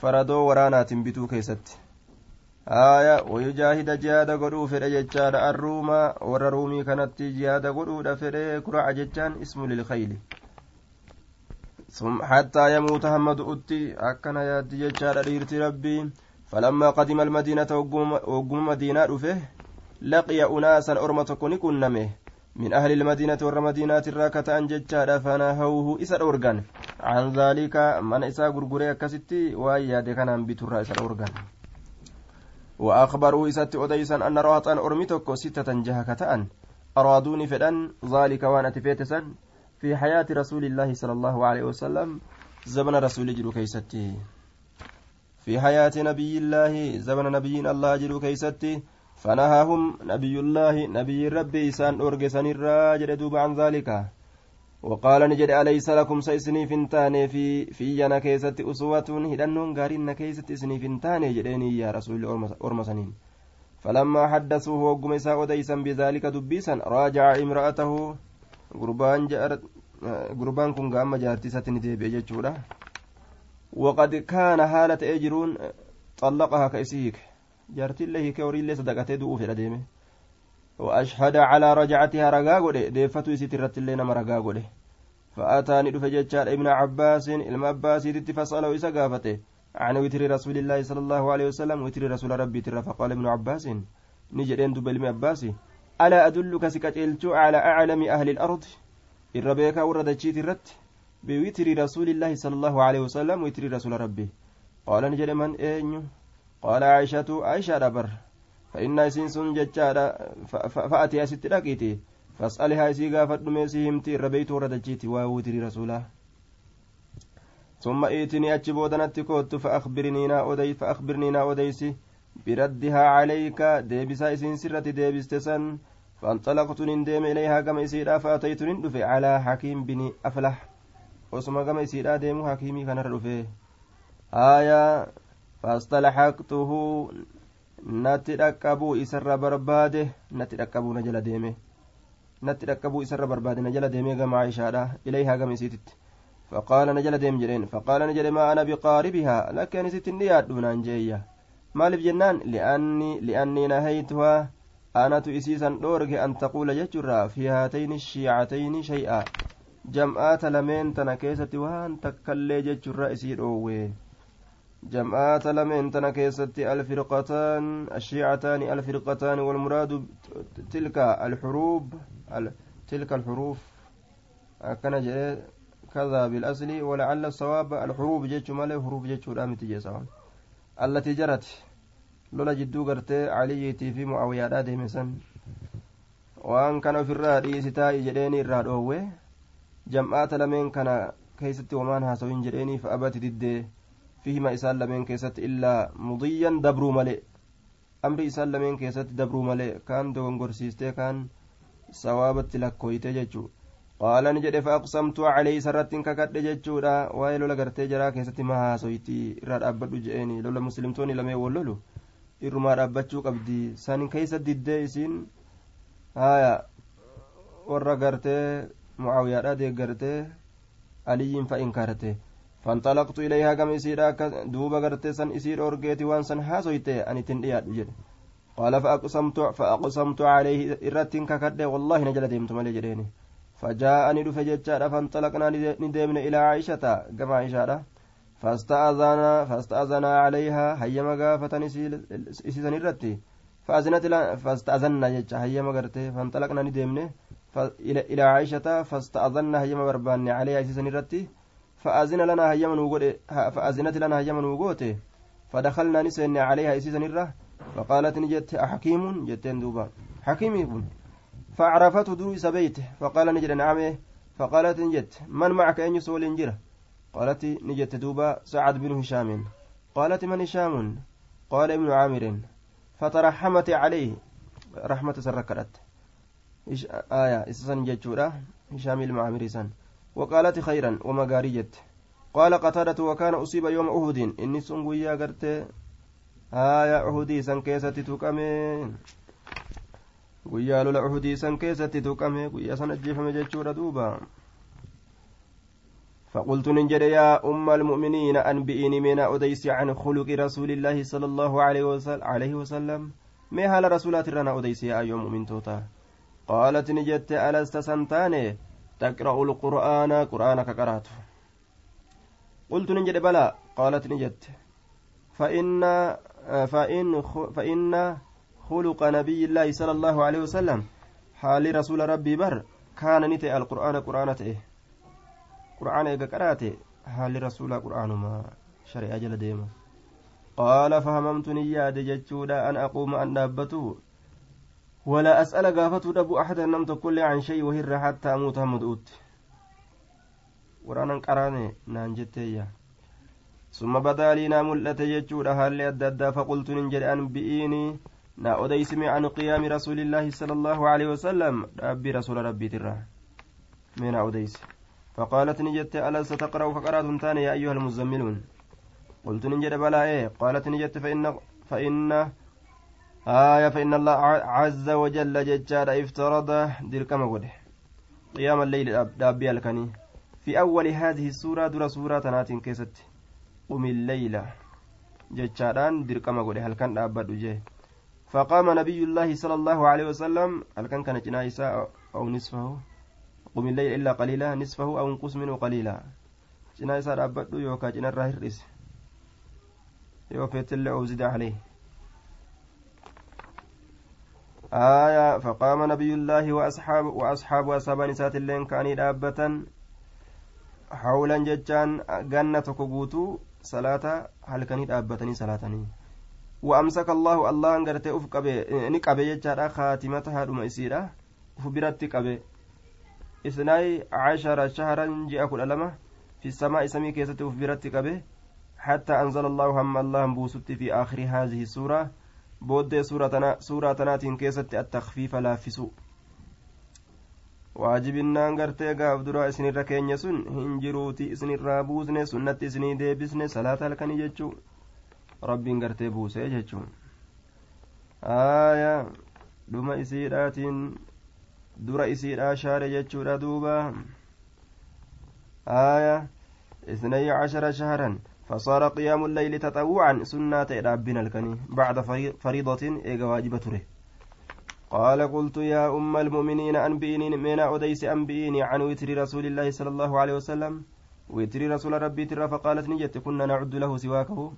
faradoo waraanaatiin bituu keessatti aya wayujaahida jihaada godhuu fedhe jechaadha arruuma warra ruumii kanatti jihaada godhuudha fedhe kuraca jechaan ismu lilkayli حتى يموت همد أتي أكن يادي جتشار ريرتي ربي. فلما قدم المدينة وقم مدينة رفه لقي أناسا أرمة كوني كنمه. من أهل المدينة والمدينة الراكة أن جتشار فنهوه إسا أورغان. عن ذلك من إسا غرغري كستي وياد كان بتر إسا أورغان. وأخبروا إسات أديسا أن رهطان أرمتك ستة جهكة أن أرادوني فدان ذلك وأنا تفيتسا. في حياة رسول الله صلى الله عليه وسلم زمن رسول جلو كيستي. في حياة نبي الله زمن نبي الله جلو كيستي. فنهاهم نبي الله نبي ربي إسان أرقسن الراجل دوب عن ذلك. وقال نجد أليس لكم سيسني فنتاني في في ينا كيست أسوة هدنون غارين كيست سني فنتاني جديني يا رسول أرمسنين فلما حدثوه وقم وديسا بذلك دبيسا راجع امرأته gurbaan gurbaan kun gaama jaartii isatti ni deebi'e jechuudha. Waqad kaana haala ta'ee jiruun xallaqahaa ka isii hiike. Jaartiillee hiikee horiillee sadaqatee du'uu fedha deeme. وأشهد على رجعتها رقا قده ديفتو يسيت الرتلين ما رقا قده فأتاني دف جتشار ابن عباس علم عباس يدت فسأله إسا قافته عن وتر رسول الله صلى الله عليه وسلم وتر رسول ربي ترى فقال ابن عباس نجدين دب علم عباسي ألا أدلك سكتلت على أعلم أهل الأرض؟ الربيك وردتشيت الرت بوتر رسول الله صلى الله عليه وسلم وتر رسول ربي قال نجد من أين قال عائشة عائشة ربر. فإن سنسون ججارة فأتي أست لقيتي فاسألها إسي غافت ميسي همتي الربيت وردتشيت ووتر رسوله. ثم إيتني أتشبودنت كوت فأخبرني نا أدي فأخبرني أديسي بردها عليك ديبسا إسين سرة ديبستسن فانطلقت ندم إليها كما إسيرا فأتيت ندفع على حكيم بن أفلح وسما كما إسيرا ديمو حكيمي كان ردفه آية فاصطلحقته natti dhaqqabuu isarra barbaade natti dhaqqabuu na jala deeme natti dhaqqabuu isarra barbaade na jala deemee gama aishaadha ilayhaa gama isiititti faqaala na jala deem jedheen faqaala na jedhe maa ana biqaaribihaa lakkeen isittin dhiyaadhu naan jeeyya maaliif jennaan li'annii nahaytuhaa anatu isiisan dhoorge an taquula jechurraa fi haatayni shiicatayni shay'a jam'aata lameen tana keessatti waan takkallee jechurra isii dhoowwe جمعات لمن تنا كيستي الفرقتان الشيعتان الفرقتان والمراد تلك الحروب تلك الحروف كان كذا بالأصل ولعل الصواب الحروب جيتش مالي حروب جيتش ودامتي جيسان التي جرت لولا جدو قرتي عليتي في معاوية ديمسن waan kana ofirraa dhiisitaa jedheeni irraa dhoowwe jam'aata lameen kana keessatti wamaan haasawin jedheeni fa'abati diddee fihima isaan lameen keessatti illaa mudiyyan dabruu malee amri isaan lameen keessatti dabruu malee kaan dogongorsiistee kaan sawaabatti lakkooyte jechuu qaala ni jedhe faaqsamtu calee isarrattiin kakadhe jechuudha waa'ee lola gartee jaraa keessatti ma haasoyti irraa dhaabbadhu je'eeni lola muslimtoonni lamee wal lolu irrumaa dhaabbachuu qabdi san keessa diddee isiin haya warra gartee mucaawiyaadha deeggartee aliyyiin fa inkaarte فانطلقت إليها كم إسيرا دوبا غرتسا إسير أورجيتي وانسا هاسويتي أني تنديات جد قال فأقسمت فأقسمت عليه إرتين ككد والله نجل ديمت مالي جريني فجاءني دفجتشا فانطلقنا ندمنا إلى عائشة. كما عائشة فاستأذن فاستأذن عليها. هيما غافة إسيسن الرتي فأذنت فاستأذنا جتشا هيما غرتي فانطلقنا ندمنا إلى عائشة. فاستأذن هيما برباني عليها. إسيسن الرتي فأذن لنا هيما نوغوته فأذنت لنا هيما نوغوته فدخلنا نسن عليها. إسيسا نرة فقالت نجت أحكيم جتين دوبا. حكيم يكون فعرفته دروس بيته فقال نجد نعم فقالت نجت من معك أن يسول انجرة قالت نجت دوبا سعد بن هشام. قالت من هشام؟ قال ابن عامر. فترحمت عليه رحمة سركرت آية إسسا جتشورا هشام المعامري سن وقالت خيرا وما قارجت قال قتادة وكان أصيب يوم أهد إني سنقويا قرت. هايا أهدي سن كيستي تقامين guyyaa lola uhudii san keessatti tuqame guyyaa san ajjeefame jechuudha duuba. فقلت ننجد يا أم المؤمنين أنبئيني من أديس عن خلق رسول الله صلى الله عليه وسلم ما هل رسولات رنا أديس يا أيها مؤمن توتا قالت نجدت ألست سنتاني تقرأ القرآن قرآنك قرأت قلت نجد بلى قالت نجدت فإن فإن فإن خلق نبي الله صلى الله عليه وسلم. حال رسول ربي بر كان نتي القرآن قرآن تئه قرآن إيقا قرأته حال رسول قرآن ما شرع أجل ديما قال فهممتني ياد جتشودا أن أقوم أن دابته ولا أسأل قافته دبو أحدا نمت كل عن شيء وهر حتى أموت مدؤوت قرآن قرآن نانجتيا. ثم بدا لي ناملت جتشودا حال أدى فقلت ننجل أنبئيني na odeysime an qiyaami rasuulillaahi sala allaahu aleyhi wasalam dhaabbii rasuula rabbiitirra mee na odeyse فقالت نجت ألا ستقرأ فقرأت تاني يا أيها المزملون قلت نجد بلا إيه قالت نجت فإن فإن آية فإن الله عز وجل ججار افترض دير كما قده قيام الليل دابي الكني في أول هذه السورة در سورة تنات كيست قم الليل ججاران دير كما قده هل كان دابد جيه فقام نبي الله صلى الله عليه وسلم هل كان كان جنايسا أو نصفه؟ قم الليل إلا قليلا نصفه أو انقص منه قليلا. جنايسا دابد يوكا جنا الراهرس يوفيت اللي أو عليه. آية فقام نبي الله وأصحاب وأصحاب أصحاب نسات اللين كاني دابة. حولا ججان جنة كبوتو صلاة هل كاني دابتني صلاتني وأمسك الله الله أنقرت أف قبي نقبي ججارا خاتمتها دم إسيرا أف برت قبي. إثناي عشر شهرا جاء كل ألمة في السماء سمي كيسة أف برت قبي حتى أنزل الله هم الله بوسط في آخر هذه السورة بود سورة سورة تناتين كيسة التخفيف لافسو waajibinnaan gartee gaaf dura isinirra keenya sun hin jiruuti isinirraa buusne sunnatti isinii deebisne salaata halkanii jechuu rabbiin gartee buusee jechuun. Aaya dhuma isiidhaatiin dura isiidhaa shaare jechuudha duuba. Aaya اثني عشر شهرا فصار قيام الليل تطوعا سنة إرابنا الكني بعد فريضة إيجا واجبة تره قال قلت يا أم المؤمنين أنبئني من أديس أنبئيني عن وتر رسول الله صلى الله عليه وسلم وتر رسول ربي ترى فقالت نجت كنا نعد له سواكه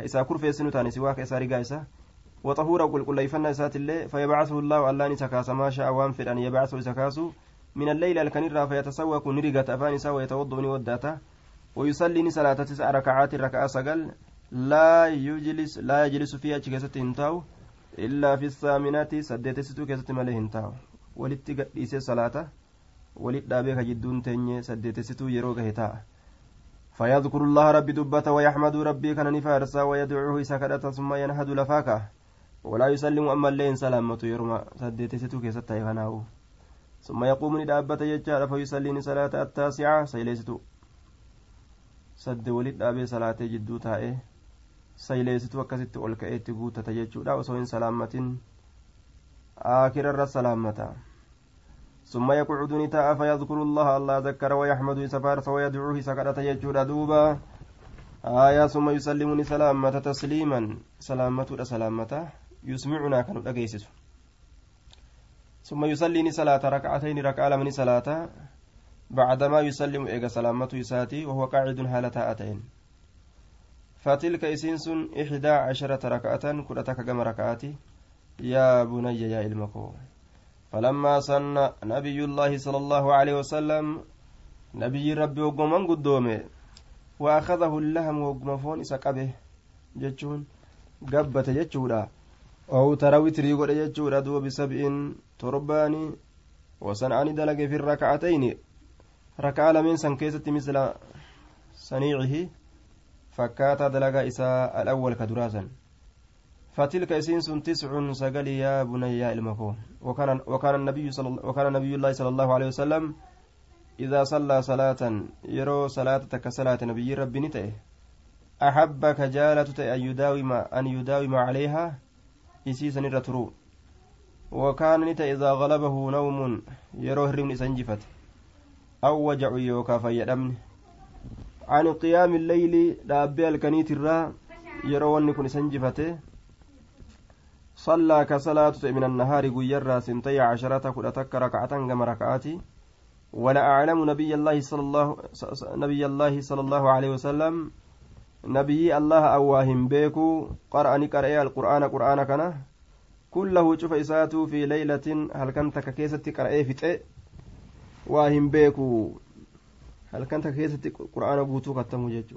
كإسا كرفيسن تاني سواك إسا رقائسة وطهورا قل قل ليفنا إسات الله فيبعثه الله الله نسكاس ما شاء وانفر أن يبعثه إسكاس من الليل الكنيرة فيتسوق نرقة أفان إسا ويتوضأ وداته ويصلي صلاة تسع ركعات ركعة سقل لا يجلس لا يجلس فيها كيست هنتاو إلا في الثامنة سديت ستو كيست ماله هنتاو ولت قديس صلاة ولت دابيك جدون تنية سديت ستو يروك هتا فيذكر الله ربي دبة ويحمد ربي كان نفارسا ويدعوه سكدة ثم ينهد لفاكه ولا يسلم أما اللين سلامة يرمى. سديت ستو كيست ثم يقوم ندابة يجار فيصلي صلاة التاسعة. سيليستو dhaabee salaatee jidduu taa'ee sayleesitu akkasitti ol ka'eetti guutata jechuudha osoo hin salaammatin aakirarra salaammata ثم يقعد نتاء فيذكر الله الله ذكر ويحمد سفارس ويدعوه سكرة يجود دوبا. آية ثم يسلمني سلامة تسليما. سلامة سلامة. يسمعنا كانوا أجيسس ثم يصليني صلاة ركعتين ركعة من صلاة. بعدما يسلم إيجا سلامة يساتي وهو قاعد حالة أتين فتلك إسنس إحدى عشرة ركعة كلتك كما ركعاتي. يا بني يا إلمكو فلما سن نبي الله صلى الله عليه وسلم نبي ربي وقمان قدومه وأخذه اللهم وقمفون إسكابه جتشون قبة جتشودا أو ترى وتري قد جتشودا دو بسبع ترباني وسنعني دلق في الركعتين. ركع لمن سن كيست مثل صنيعه فكات دلق إساء الأول كدراسا. فتلك إسين تسع سقل يا بني إلمكو. وكان وكان النبي صلى وكان النبي الله صلى الله عليه وسلم إذا صلى صلاة يرو صلاة كصلاة نبي ربي نتئه أحب كجالة أن يداوم أن يداوم عليها؟ إسيسا الرترو وكان نتئ إذا غلبه نوم يرو هرم سنجفت. أو وجع يوكا فيدمن عن قيام الليل دابي الكنيت الرا يرون كن سنجفته صلى كصلاة من النهار قيرا سنتي عشرة كلتك ركعة كما ركعاتي. ولا أعلم نبي الله صلى الله نبي الله صلى الله عليه وسلم. نبي الله أواهم بيكو. قرأني قرأي القرآن قرآن كنا. كله شوف إساته في ليلة. هل كنت كيسة قرأي في واهم بيكو. هل كنت كيسة قرآن بوتو كتمو جيجو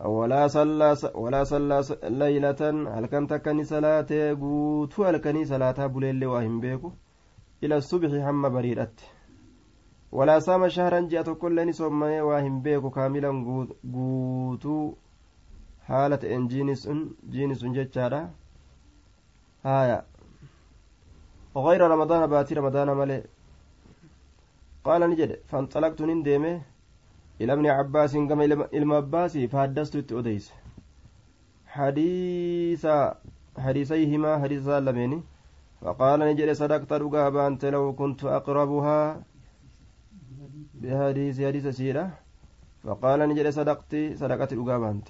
ولا صلى ولا صلى ليلة. هل كنت كني صلاة بوتو؟ هل كني صلاة بليل واهم بيكو؟ إلى الصبح هم بريدت. ولا صام شهرا جاءت كل نسوم واهم بيكو كاملا قوتو. حالة إن جينس جينس جتشارا. هايا وغير رمضان باتي رمضان ملي. قال نجد فانطلقت نندمه إلى ابن عباس كما إلى عباس فحدثت أديس حديث حديثيهما حديث لمني فقال نجد صدقت رقابا أنت لو كنت أقربها بحديث حديث سيرة فقال نجد صدقت صدقت رقابا أنت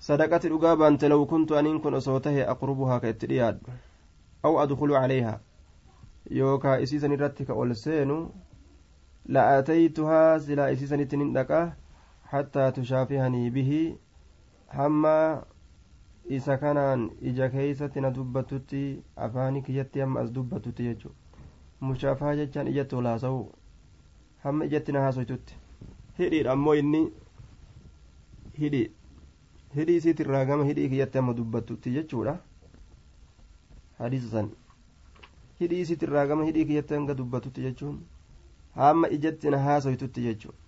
صدقت رقابا أنت لو كنت أن كن أصوته أقربها كاترياد أو أدخل عليها يوكا إسيسا نرتك أولسينو لأتيتها سلا إسيسا نتنندك حتى تشافهني به hamma isa kanaan ija keeysatti na dubbatutti afaani kiyyatti hamma as dubbatutti jechu mushaafaa jechaan ijatti ol haasa'u hamma ijatti na haasoytutti hidhiidha ammoo inni hidhi hidhii isiit irraa gama hidhii kiyyatti hamma dubbatutti jechuudha hadiisa san hidhii isiit irraa gama hidhii kiyyatti hanga dubbatutti jechuun hamma ijatti na haasoytutti jechuudha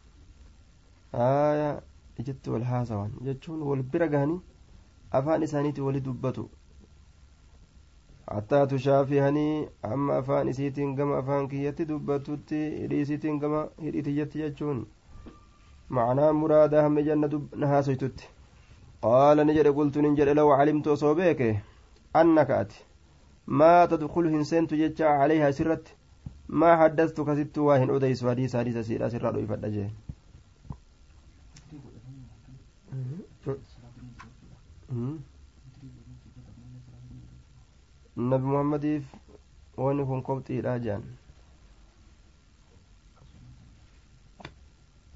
aayaa ijatti wal haasawan jechuun wal bira gahanii afaan isaaniiti wali dubbatu hattaa tushaafihanii amma afaan isiitiin gama afaan kiyyatti dubbatutti hidhii isiitiin gama hidhii tiyyatti jechuun معناه مرادا هم جنة نهاسيتت قال نجد قلت نجد لو علمت صوبيك أنك أتي ما تدخل هنسنت جتشا عليها سرت ما حدثتك ست واهن أديس وديس حديث سيرا سرا لو يفدجه nabi muhammadiif wanni kun kobxiidha jedhan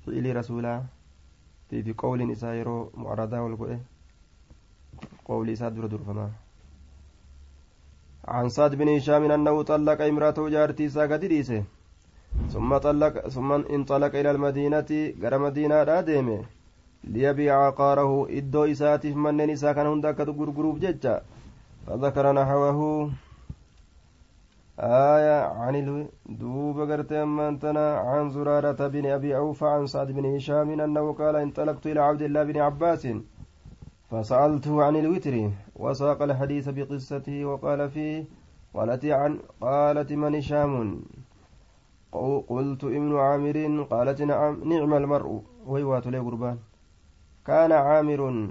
fi'ilii rasuulaa fi qawliin isaa yeroo mucaradaa wal godhe qawli isaa dura durfamaa عن سعد بن هشام أنه طلق امرأته جارتي ساقت ثم طلق ثم انطلق إلى المدينة غير مدينة ديمه. ليبيع عقاره إدو إساتف منن إسا كان هندا كتو غرغروف ججا. فذكر نحوه. آية عن دوب قرت أمانتنا عن زرارة بن أبي أوفى عن سعد بن هشام أنه قال انطلقت إلى عبد الله بن عباس. فسألته عن الوتر وساق الحديث بقصته وقال فيه قالت عن قالت من هشام قلت ابن عامر قالت نعم نعم المرء. ويوات لي قربان. كان عامر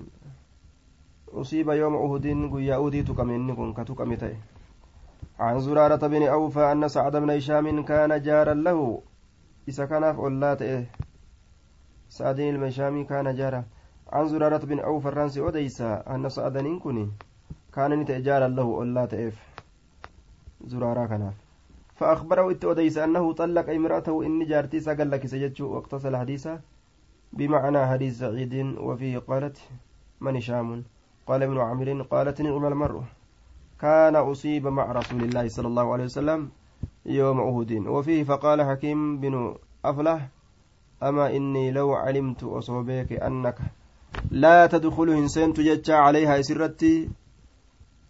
أصيب يوم أهد قيا أودي تكمن كن كتكمته عن زرارة بن أوفى أن سعد بن هشام كان جارا له إذا كان إيه سعد المشامي كان جارا. عن زرارة بن أوفى الرانس أوديسا أن سعد كني كان نتجارا له أولات إيه زرارة كناف فأخبره إت أوديس أنه طلق امرأته إن جارتي سقل لك سجدت واقتصل حديثا. بمعنى حديث سعيد وفيه قالت من هشام؟ قال ابن عامر قالت نعم المرء. كان أصيب مع رسول الله صلى الله عليه وسلم يوم أهد وفيه فقال حكيم بن أفلح أما إني لو علمت أصوبك أنك لا تدخل إنسان تجتع عليها سرتي.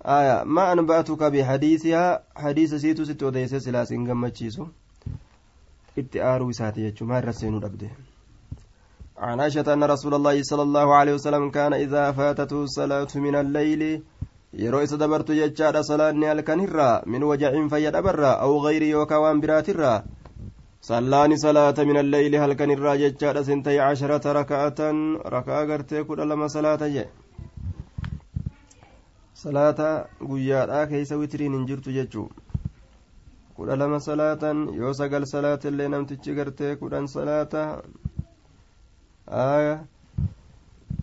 آية ما أنبأتك بحديثها؟ حديث سيتو ست وديس سلاس إن قمتشيسو اتآروا ساتي يجو ما الرسين أبده عن عائشة أن رسول الله صلى الله عليه وسلم كان إذا فاتته الصلاة من الليل yeroo isa dabartu jechaadha salaanni halkan irraa min wajacin fayyadhabarraa aw gayri yookaa waan biraatirraa sallaani salaata min alleyli halkan irraa jechaadha sintay casharata raka'atan raka'a gartee kudha lama salaata je salaata guyyaadhaa keeysa witiriin hin jirtu jechuu kudha lama salaatan yoo sagal salaatillee namtichi gartee kudhan salaata آية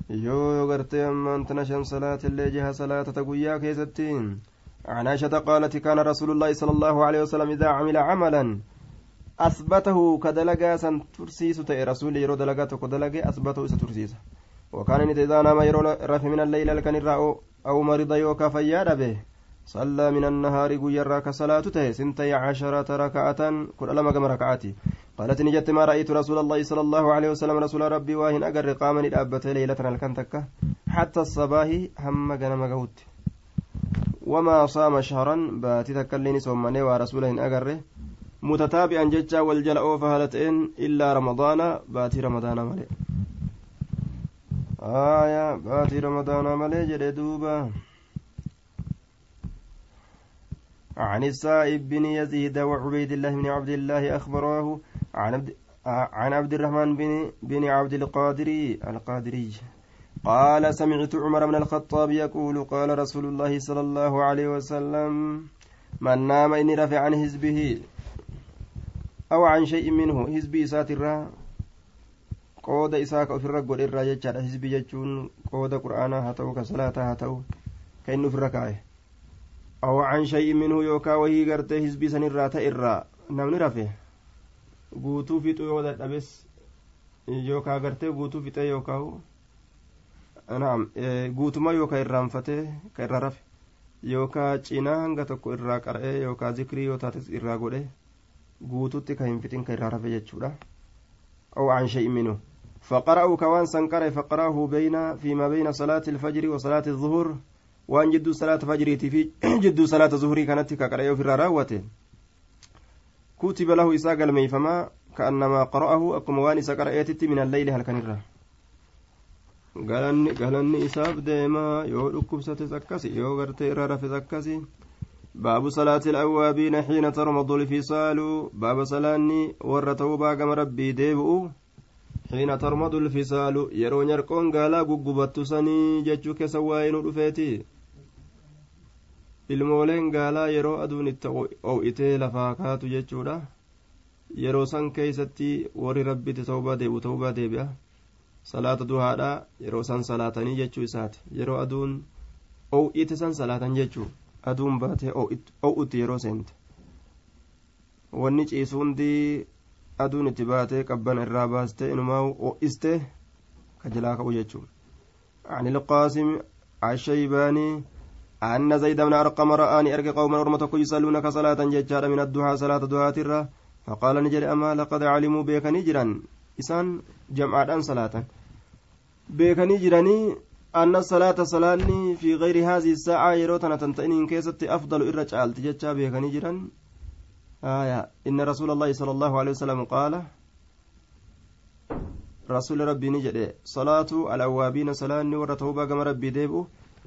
yoo gartee ammaan tana shan salaatillee jiha salaatata guyyaa keessattiin عن عائشة قالت كان رسول الله صلى الله عليه وسلم إذا عمل عملا أثبته كدلقا سن ترسيس تأي رسول يرو دلقا تكو دلقا أثبته سترسيس وكان إذا نام يرو رفي من الليل لكن الرأو أو مرض يوكا فياد به. صلى من النهار قيرا كصلاة تهي سنتي عشرة ركعة كل لما كم ركعاتي. قالت نجت ما رأيت رسول الله صلى الله عليه وسلم رسول ربي واهن أقر قاما الأبت ليلة الكنتك. حتى الصباح هم جنم قوت وما صام شهرا باتي تكلني صومني ورسوله أقر. متتابعا ججا والجلأ فهلتين إلا رمضان. باتي رمضان ملئ آية باتي رمضان ملئ جلدوبا عن السائب بن يزيد وعبيد الله بن عبد الله أخبراه عن عبد عن عبد الرحمن بن بن عبد القادري القادري. قال سمعت عمر بن الخطاب يقول قال رسول الله صلى الله عليه وسلم من نام إني رفع عن حزبه أو عن شيء منه حزبي ساترا qooda isaa ka ofirra godhe irraa jechaadha hizbii jechuun qooda qur'aanaa haa ta'u ka salaataa haa ta'u ka inni ofirra kaa'e أو عن شيء منه يوكا وهي غرتي حزبي سن الراتا إرا نمني رفه guutuu fixuu yoo dadhabes yookaa gartee guutuu fixee yookaa naam guutuma yookaa irraanfatee ka irra rafe yookaa cinaa hanga tokko irraa qara'ee yookaa zikrii yoo taates irraa godhe guututti ka hin fixin ka irraa rafe jechuudha أو عن شيء منه فقرأوا كوان سنقرأ فقرأه بين فيما بين صلاة الفجر وصلاة الظهر waan jidduu salaata fajriitii fi jidduu salaata zuhurii kanatti kaqara'ee ofirraa raawwate kutiba lahu isaa galmeeyfamaa ka'annamaa qara'ahu akkuma waan isa qara'eetitti min alleyli halkanirra galanni isaaf deemaa yoo dhukkubsates akkasi yoo gartee irra rafes akkasi باب صلاة الأوابين حين ترمض الفصال باب صلاني ورته باقم ربي ديبؤ حين ترمض الفصال يرون يرقون قالا قببت سني جتشوك سواين رفيتي ilmooleen gaalaa yeroo aduun itti oo'itee lafaa kaatu jechuudha yeroo san keeysatti warri rabbitti ta'ubaa deebi'u ta'ubaa deebi'a salaata duhaadha yeroo san salaatanii jechuu isaati yeroo aduun oo'ite san salaatan jechuu aduun baatee oo'utti yeroo seente. Wanni ciisu hundii aduun itti baatee qabban irraa baastee inumaa oo'iste ka jalaa ka'u jechuu عن القاسم الشيباني أن زيد بن أرقم رآني أرقى قوما أرمتك يصلون كصلاة ججارة من الدعاء صلاة دعاء الرّ فقال نجري أما لقد علموا بك نجرا إسان جمعان صلاة بك نجرني أن الصلاة صلاني في غير هذه الساعة يروتنا تنتئنين كيست أفضل إرجال تججا بك نجرا آية. إن رسول الله صلى الله عليه وسلم قال رسول ربي نجري صلاة الأوابين صلاني ورتوبة كما ربي ديبو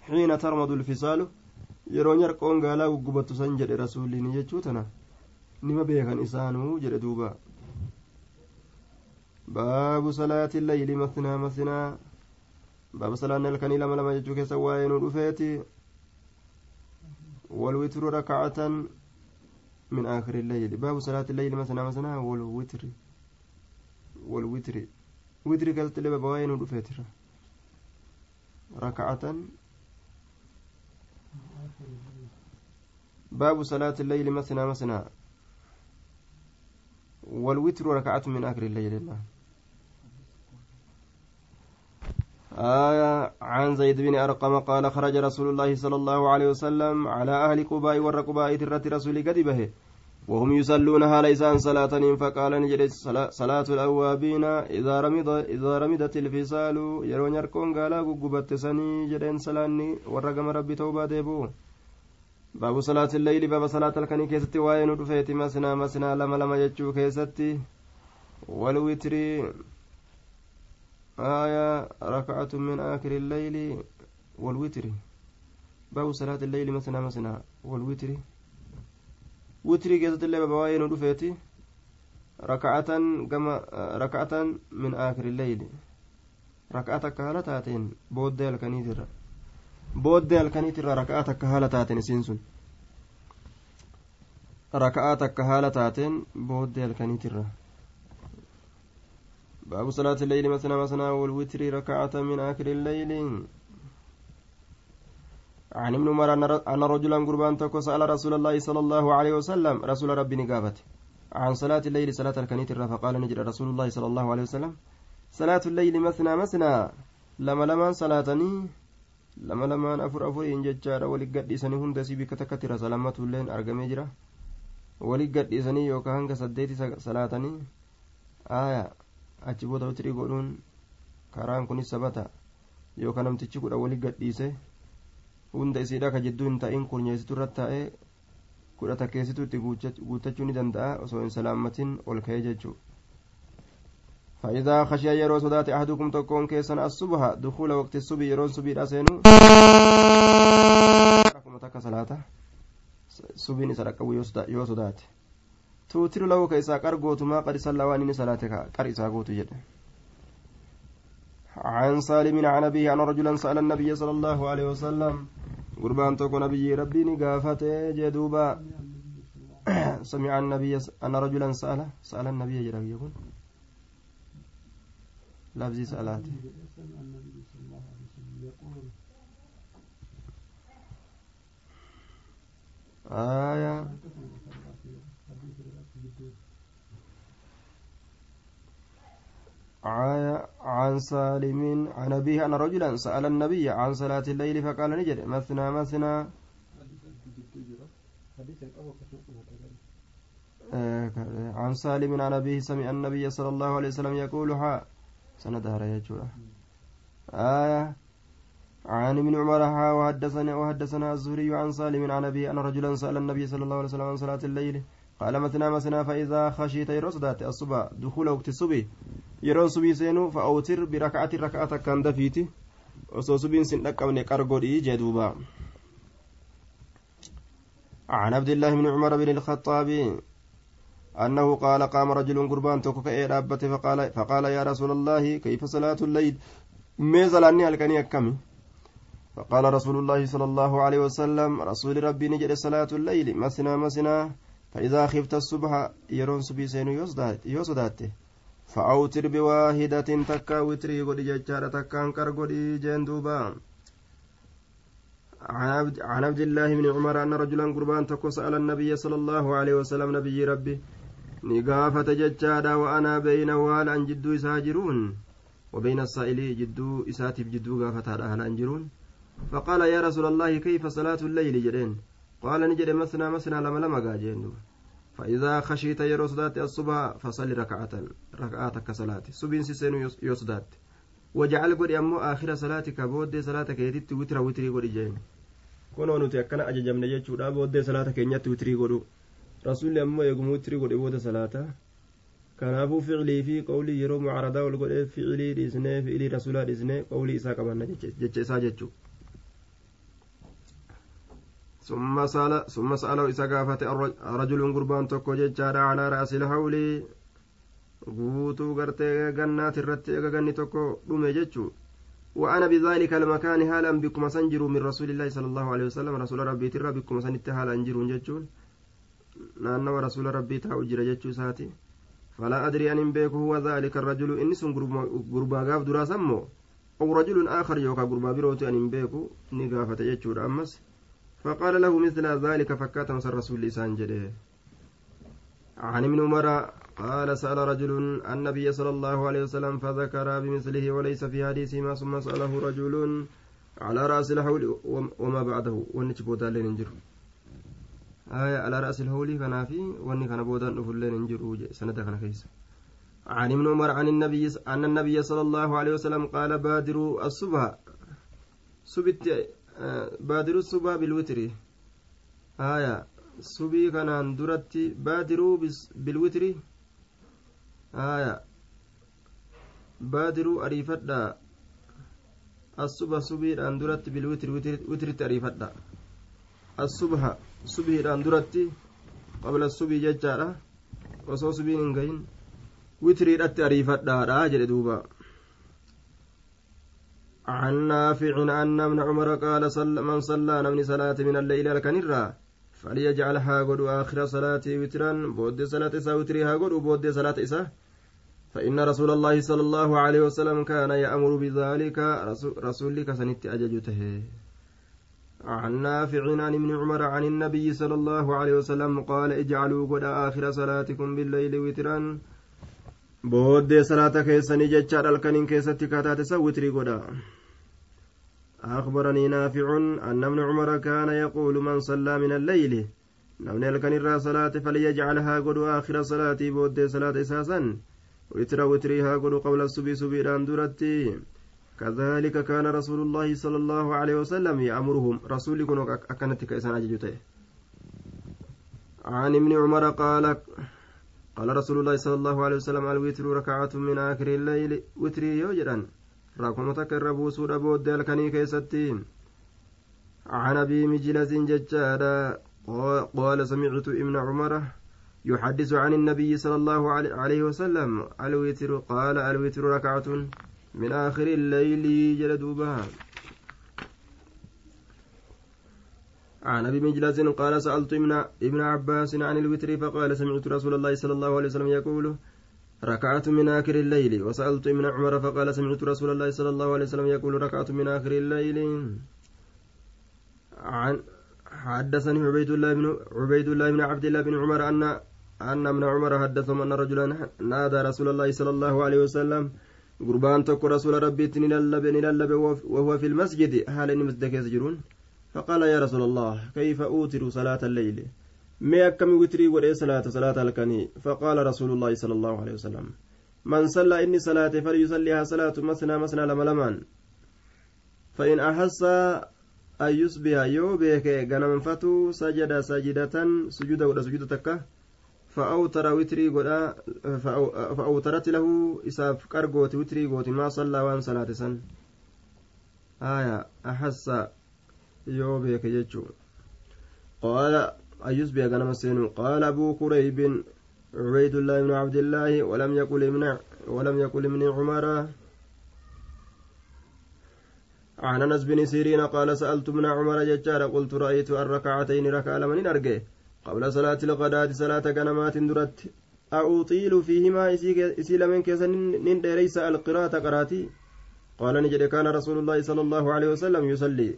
xiina tarmadu lfisaalu yeroo nyarqoon gaalaa guggubattu san jedhe rasuulliin jechuu tana nima beekan isaanuu jedhe duuba baabu salaati layli masnaa masnaa baaba salaanni halkanii lama lama jechuu keessa waa'ee nu dhufeeti والوتر ركعة من آخر الليل باب صلاة الليل مثنى مثنى والوتر والوتر وتر قالت لي بابا ركعة باب صلاة الليل مثنى مثنى والوتر ركعة من آخر الليل الله آية عن زيد بن أرقم قال خرج رسول الله صلى الله عليه وسلم على أهل قباء والرقباء ترة رسول قد به وهم يصلونها ليسان صلاة فقال نجد صلاة الأوابين إذا رمض إذا رمضت الفصال يرون يركون قالا قبت سني جدين سلاني ورقم ربي توبة ديبو. باب صلاة الليل باب صلاة الكني كيستي وين رفيت مسنا مسنا لما لما يجو كيستي. والوتر آية ركعة من آخر الليل والوتر باب صلاة الليل مسنا مسنا والوتر keessatti illee babawaayee nu dhufeeti raka'atan gama raka'atan min aakiri leyli raka'at akka haala taateen booddee halkaniitirra booddee halkaniitirra raka'at akka haala taateen isiin sun raka'at akka haala taateen booddee halkaniitirra باب صلاة الليل مثنى مثنى والوتر ركعة من آخر الليل. عن ابن عمر أن رجلا قربان تكو سأل رسول الله صلى الله عليه وسلم رسول ربي نقابت عن صلاة الليل صلاة الكنيت فقال نجد رسول الله صلى الله عليه وسلم صلاة الليل مثنى مثنى لما لما صلاتني لما لما أفر أفر إن ججار ولقد إساني هند سيبك تكتر سلامة اللين أرقمي جرا ولقد إساني يوكا هنك سديتي صلاتني. آية. achi booda witrii godhuun karaan kunis sabata yookaan namtichi kudha wali gadhiise hunda isiidha ka jidduu hin ta'in kurneessitu irra taa'ee kudha takkeessitu itti guuttachuu ni danda'a osoo hin salaamatin ol ka'ee jechuudha. فإذا خشي يرو صدات أحدكم تكون كيسن الصبح دخول وقت الصبح يرون صبي راسينو ركما تك صلاة صبي نسرق يو صدات توتر له كيسا قرغوت ما قد صلى واني صلاتك قرئسا غوت جد عن سالم عن أبيه أن رجلا سأل النبي صلى الله عليه وسلم قربان توكو نبي ربي نقافته جدوبا سمع النبي أن رجلا سأل سأل النبي جرى يقول لفظي سألاته آية عن سالم عن أبيه أن رجلا سأل النبي عن صلاة الليل فقال نجد. مثنى مثنى آه، عن سالم عن أبيه سمع النبي صلى الله عليه وسلم يقول ها سندها يجوع آية عن ابن عمر ها وحدثنا وحدثنا الزهري عن سالم عن أبيه أن رجلا سأل النبي صلى الله عليه وسلم عن صلاة الليل قال مثنى مثنى فإذا خشيت يرصدات الصبح دخول وقت الصبح. yeroo subii seenuu fa'ootir biraka'ati raka'a takkaan dafiiti osoo subiin sin dhaqqabne qargodhii jee duuba عن عبد الله بن عمر بن الخطاب أنه قال قام رجل قربان توكك إيه فقال, فقال يا رسول الله كيف صلاة الليل؟ ميزل أني الكني كمي فقال رسول الله صلى الله عليه وسلم رسول ربي نجد صلاة الليل. مسنا مسنا. فإذا خفت الصبح يرون سبي سينو يوصدات فأوتر بواحدة تكا وتري قد ججارة تكا أنكر قد جندوبا عن عبد الله بن عمر أن رجلا قربان تكو سأل النبي صلى الله عليه وسلم نبي ربي نقافة ججارة وأنا بين وهل أن جدو إساجرون وبين السائل جدو إساتف جدو قافة هل أنجرون فقال يا رسول الله كيف صلاة الليل؟ جدين قال نجد مثنى مثنى لما لما قاجين فإذا خشيت يرو صدات الصبح فصلي ركعة ركعة كصلاة سبين سيسين يصدات وجعل قد أمو آخر صلاتك بود صلاتك يتت وتر وتري قد جين kunoo nuti akkana ajajamne jechuudha booddee salaata keenyatti witrii godhu rasuulli ammoo eeguma witrii godhe booda salaata kanaafuu ficilii fi qawlii yeroo mucaradaa ol godhee ficilii dhiisnee ficilii rasuulaa dhiisnee qawlii isaa qabanna jecha isaa jechuudha ثم سأله إذا قافت رجل قربان تكو ججارا على رأس الحول guutuu gartee gannaati irratti ega ganni tokko dhume jechuu وأنا بذلك المكان هالا بكم سنجر من رسول الله صلى الله عليه وسلم. رسول ربي ترى بكم سنت هالا انجر جتشون نانا ورسول ربي تاو جرى ساتي. فلا أدري أن بيك هو ذلك الرجل. إني سن قربا غاف درا سمو أو رجل آخر يوكا قربا بروتي أن بيكو نقافة جتشو أمس فقال له مثل ذلك فكات مصر رسول لسان عن ابن عمر قال سأل رجل النبي صلى الله عليه وسلم فذكر بمثله وليس في حديثه ثم سأله رجل على رأس الحول وما بعده. ونج بودا لين انجر آية على رأس الحول كان في وني كان بودا نفل لين انجر سنة عن ابن عمر عن النبي أن النبي صلى الله عليه وسلم قال بادروا الصبح. سبت baadiru subaa bilwitri haya subii kanaan duratti baadiruu bilwitri haya baadiruu ariifadha assuba subiidhaan duratti bilwitri witritti ariifadha assubha subiidhaan duratti qabla subii jechaadha osoo subiin hin gahin witriidhatti ariifadhaadha jedhe duuba عن نافع أن ابن عمر قال صل من صلى نمني صلاة من الليل الكنرة فليجعلها قد آخر صلاة وترا بود صلاة إسا وتريها قد بود صلاة إسا فإن رسول الله صلى الله عليه وسلم كان يأمر بذلك رسولك سنت أججته عن نافع عن ابن عمر عن النبي صلى الله عليه وسلم قال اجعلوا قد آخر صلاتكم بالليل وترا. booddee salaata keessanii jechaadha halkaniin keessatti kataate san witrii godha أخبرني نافع أن ابن عمر كان يقول من صلى من الليل نمن الكن صلاة فليجعلها قد آخر صلاة بود صلاة إساسا وتر وتريها قد قبل الصبي سبيران درتي كذلك كان رسول الله صلى الله عليه وسلم يأمرهم رسول يكون أكنت كإسان أججته عن ابن عمر قال قال رسول الله صلى الله عليه وسلم الوتر ركعة من آخر الليل وتري راكم تكر بوسود بود الكني كيستي عن أبي مجلس ججادا قال سمعت ابن عمر يحدث عن النبي صلى الله عليه وسلم الوتر قال الوتر ركعة من آخر الليل جلدوبها عن ابي مجلس قال سالت ابن عباس عن الوتر فقال سمعت رسول الله صلى الله عليه وسلم يقول ركعت من آخر الليل. وسألت ابن عمر فقال سمعت رسول الله صلى الله عليه وسلم يقول ركعت من آخر الليل. عن حدثني عبيد الله بن عبيد الله بن عبد الله بن عمر أن أن ابن عمر حدثهم أن رجلا نادى رسول الله صلى الله عليه وسلم قربان تك رسول ربي نللب نللب وهو في المسجد. حال مسجد يسجرون فقال يا رسول الله كيف أوتر صلاة الليل؟ ما أكم وتري ولي صلاة صلاة الكني. فقال رسول الله صلى الله عليه وسلم من صلى إني صلاة فليصليها صلاة مثنى مثنى لما لمان فإن أحس أن يصبح يوبك غنمفتو سجد سجدة سجود ولا سجود تكه فأوتر وتري قدا فأوترت له إساف كرغوت وتري قوت ما صلى وأن صلاة سن. آية أحس yoo beeke jechuun ayyus beeka nama seenu qaala abuu kureybin عبيد الله بن عبد الله ولم يقل ابن ولم يقل ابن عمر. عن أنس بن سيرين قال سألت ابن عمر ججار قلت رأيت الركعتين ركع لمن أرجع؟ قبل صلاة الغداة صلاة كنمات درت. أطيل فيهما إسي لمن كيس نين ليس القراءة قراتي. قال نجد كان رسول الله صلى الله عليه وسلم يصلي.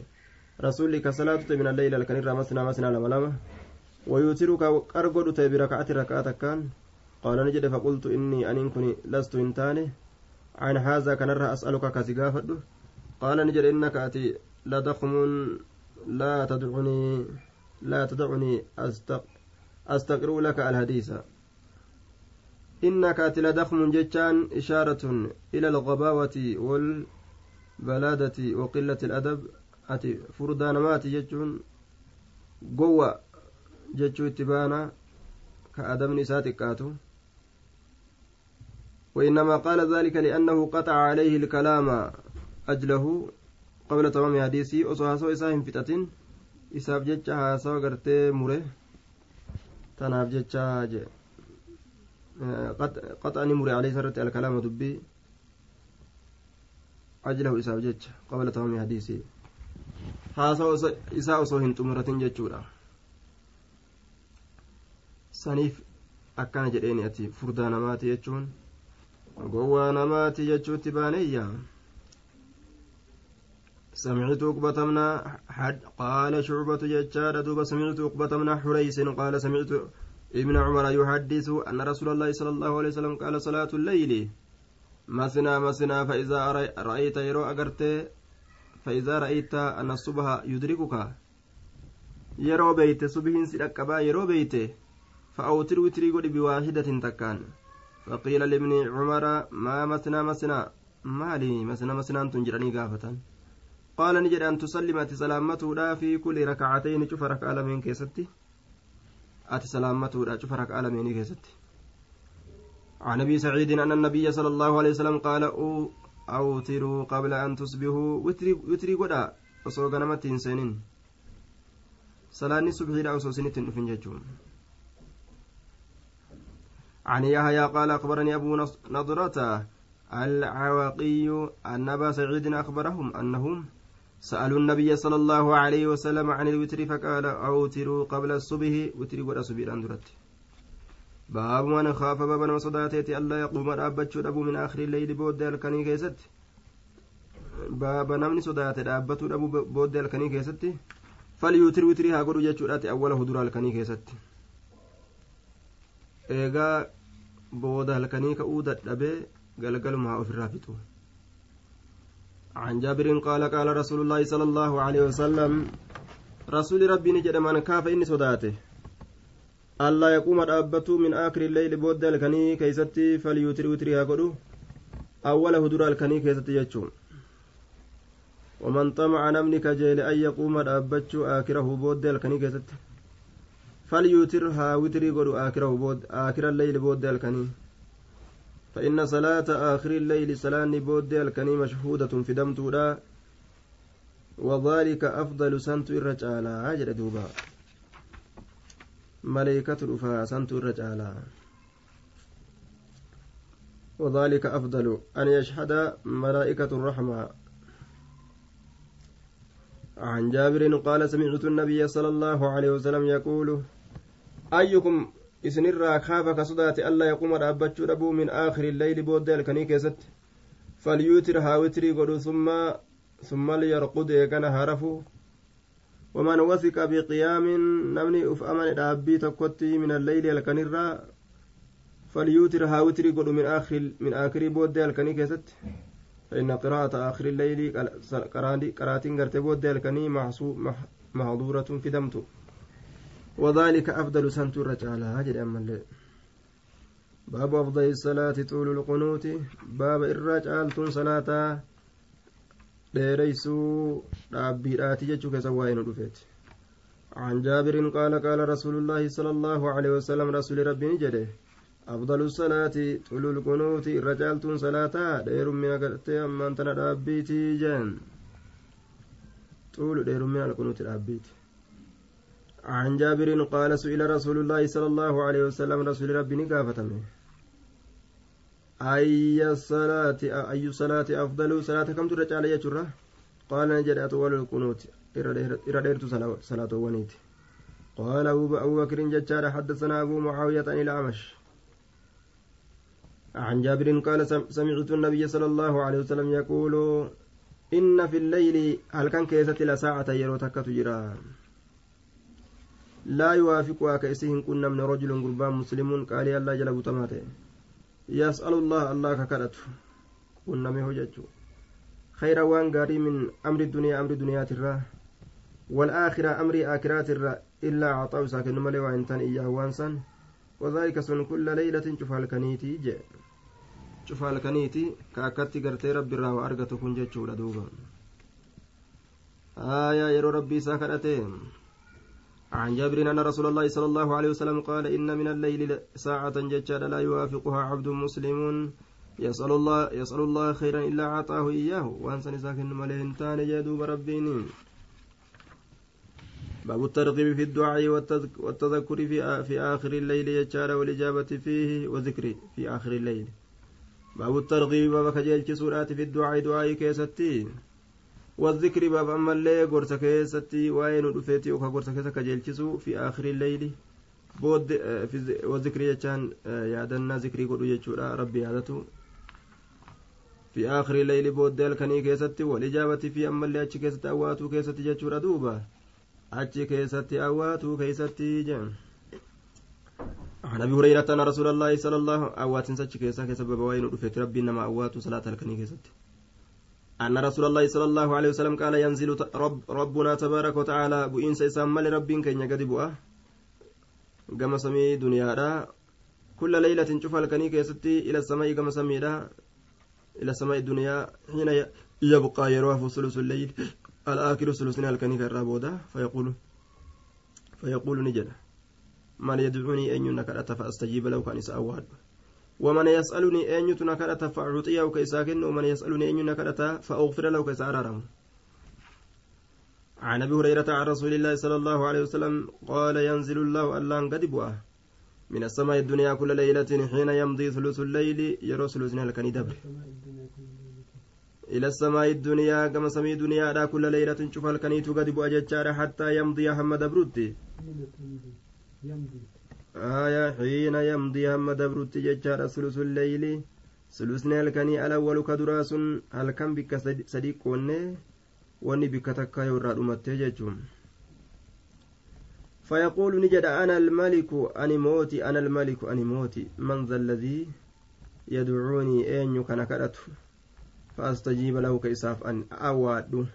رسولي كصلاة من الليل الكنيرة مسنا مسنا لما لما ويوترك أرقد بركعة ركعة كان. قال نجد فقلت إني أن كني لست إنتاني عن هذا كان أسألك كسقافة قال نجد إنك أتي لضخم لا تدعني لا تدعني أستق أستقر لك الحديث. إنك أتي لضخم جتان إشارة إلى الغباوة والبلادة وقلة الأدب. ati furdaa namaati jechuun gowwa jechuu itti baana ka adabni isaa xiqqaatu. وإنما قال ذلك لأنه قطع عليه الكلام أجله قبل تمام حديثي أصو هاسو إساهم فتاة إساف جتشا هاسو قرتي مره تناف جتشا جي قطع مره عليه سرت الكلام دبي أجله إساف جتشا قبل تمام haasawa isaa osoo hin xumuratin jechuudha. Saniif akkana jedheeni ati furdaa namaati jechuun? Gowwaa namaati jechuutti baaneeyya? سمعت عقبة بن قال شعبة ججار دوب سمعت عقبة بن حريس قال سمعت ابن عمر يحدث أن رسول الله صلى الله عليه وسلم قال صلاة الليل مثنى مثنى فإذا رأيت يرو أجرت فإذا رأيت أن الصبح يدركك yeroo beeyte subhiin si dhaqqabaa yeroo godhi biwaahidatin takkaan faqiila libni cumara maa masnaa masnaa maali masna masnaan tun jedhanii gaafatan qaala ni jedhe an tusallima ati salaammatuudha fi kulli rakacatayni cufa raka'a lameen keessatti ati salaammatuudha cufa raka'a lameenii keessatti عن ابي سعيد ان النبي صلى الله عليه وسلم قال awtiruu qabla an tusbihuu witrii godha osoo ganamatti hin seenin salaanni subxiidha osoo isinitti hin عن يحيى قال أخبرني أبو نضرة العواقي أن أبا سعيد أخبرهم أنهم سألوا النبي صلى الله عليه وسلم عن الوتر فقال أوتروا قبل الصبح وتر ولا صبير أندرت. باب من خاف بابا وصداته الله يقوم الأب أبو من آخر الليل بود الكني بابا نمن صداته الأب أبو بود الكني كيست؟ فليوتر وتري هاقول وجه أوله دور الكني كيست. Booda halkanii ka'uu dadhabee galgaluma haa ofirraa fixu عن جابر قال قال رسول الله صلى الله عليه وسلم رسول ربي نجد من كاف إني صداته ألا يقوم الأبة من آخر الليل بود الكني كيستي فليوتر وتري هاكدو أول هدر الكني كيستي يجون ومن طمع نمني كجيل أن يقوم الأبة آخره بود الكني كيستي فليوتر ها وتري قدو آخره بود آخر الليل بود الكني فإن صلاة آخر الليل صلاة بود الكني مشهودة في دمتودا وذلك أفضل سنت الرجال عجل دوبا. ملائكة رفا سنت الرجال وذلك أفضل أن يشهد ملائكة الرحمة. عن جابر قال سمعت النبي صلى الله عليه وسلم يقول أيكم kaafa ka sodaate alla yaquma dhaabbachuu dhabuu min aakhiri illeyli booddee halkanii keessatti falyuutir haa witrii godhu summa liyarqud eegana haa rafu waman wasiqa biqiyaamin namni uf amane dhaabbii tokkotti min alleyli halkanirraa falyuutir haa witrii godhu min aakirii booddee halkanii keessatti فإن قراءة آخر الليل قراتين قرتي بود الكني محظورة في دمته وذلك أفضل سنت الرجال. هاجر أما باب أفضل الصلاة طول القنوت. باب الرجال تون صلاة. dheereysuu dhaabbiidhaati jechuu keessa waa'ee nu dhufeeti عن جابر قال قال رسول الله صلى الله عليه وسلم رسول ربي جده أفضل الصلاة طول القنوت. رجالة صلاة. دير من قرتي أما أنت جن. طول دير من القنوت دابيتي عن جابر قال سئل رسول الله صلى الله عليه وسلم رسول ربي نقافتمه أي الصلاة أي صلاة أفضل؟ صلاة كم ترجع على يجرة قال نجد أطول القنوت. إرديرت صلاة ونيت. قال أبو بكر ججار حدثنا أبو معاوية عن الأعمش. عن جابر قال سمعت النبي صلى الله عليه وسلم يقول إن في الليل هل كان كيسة لساعة يروتك تجرى؟ لا يوافقها كيسهن كنا من رجل قربان مسلم قال الله جل بطماته يسأل الله الله ككرت. كنا مهجج خير وان غاري من أمر الدنيا أمر الدنيا ترى. والآخرة أمر آخرات الرا إلا عطاو ساكن ملي وإنتان إياه وانسان. وذلك سن كل ليلة شوف الكنيتي جاء شوف الكنيتي كأكتي قرتي ربي الرا وأرقته كن جتشو آية يرو ربي ساكرتين. عن جابر أن رسول الله صلى الله عليه وسلم قال إن من الليل ساعة ججال لا يوافقها عبد مسلم يسأل الله يسأل الله خيرا إلا أعطاه إياه. وأنسى ساكن ملئنتان جدوب ربيني باب الترغيب في الدعاء والتذكر في في آخر الليل يجار والإجابة فيه وذكر في آخر الليل. باب الترغيب باب كجيل سورات في الدعاء دعاء كيستين. والذكر باب أما اللي قرص كيستي وين رفيتي وكا قرص كيسا كجيلچسو في آخر الليل. بود في والذكر يجان يادنا ذكري قدو يجورا ربي يادتو. في آخر الليل بود الكني كيستي والإجابة في أما اللي أتش كيستي أواتو كيستي ججورا دوبا. أتش كيستي أواتو كيستي جان. عن أبي هريرة أن رسول الله صلى الله أوات ساتش كيسا كيسبب وين رفيت ربي إنما أواتو صلاة الكني كيستي. أن رسول الله صلى الله عليه وسلم قال ينزل رب ربنا تبارك وتعالى بؤين سيسام مال ربين كي يقدي بؤه قام سمي دنيا كل ليلة شوف الكني كيستي إلى السماء قام سمي إلى السماء الدنيا. حين يبقى يروح ثلث الليل. الآخر ثلثنا الكني في الرابودة فيقول فيقول نجد. من يدعوني أن ينكرت فأستجيب له كان يسأواد ومن يسألني أن يتنكرت فأعطيه كيساكن ومن يسألني أن ينكرت فأغفر له كيساررم عن أبي هريرة عن رسول الله صلى الله عليه وسلم قال ينزل الله الله قد من السماء الدنيا كل ليلة حين يمضي ثلث الليل يرى ثلثنا لكن دبر إلى السماء الدنيا كما سمي دنيا دا كل ليلة شوف الكنيت قد حتى يمضي محمد بروتي آية حين يمضي هم دبر التججار ثلث الليل ثلثني هلكني الأول كدراس هلكن بك صديق وني. وني بك تكا يورا أمتي فيقول نجد أنا الملك أني موتي أنا الملك أني موتي. من ذا الذي يدعوني كان كرته فأستجيب له كيساف أن أواد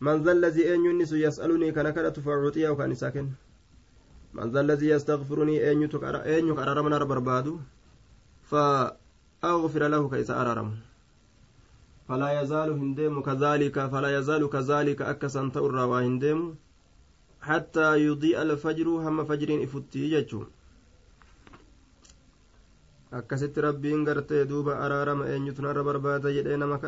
من ذا الذي أين ينس يسألني كان كرته فأعطيه وكان ساكن من ذا الذي يستغفرني أين كرر من بربادو فأغفر له كيس أررم فلا يزال هندم كذلك فلا يزال كذلك أكسا تؤرى وهندم حتى يضيء الفجر هم فجر إفتي جتشون akkasitti rabbiin gartee duuba araarama eenyutu narra barbaada jedhee nama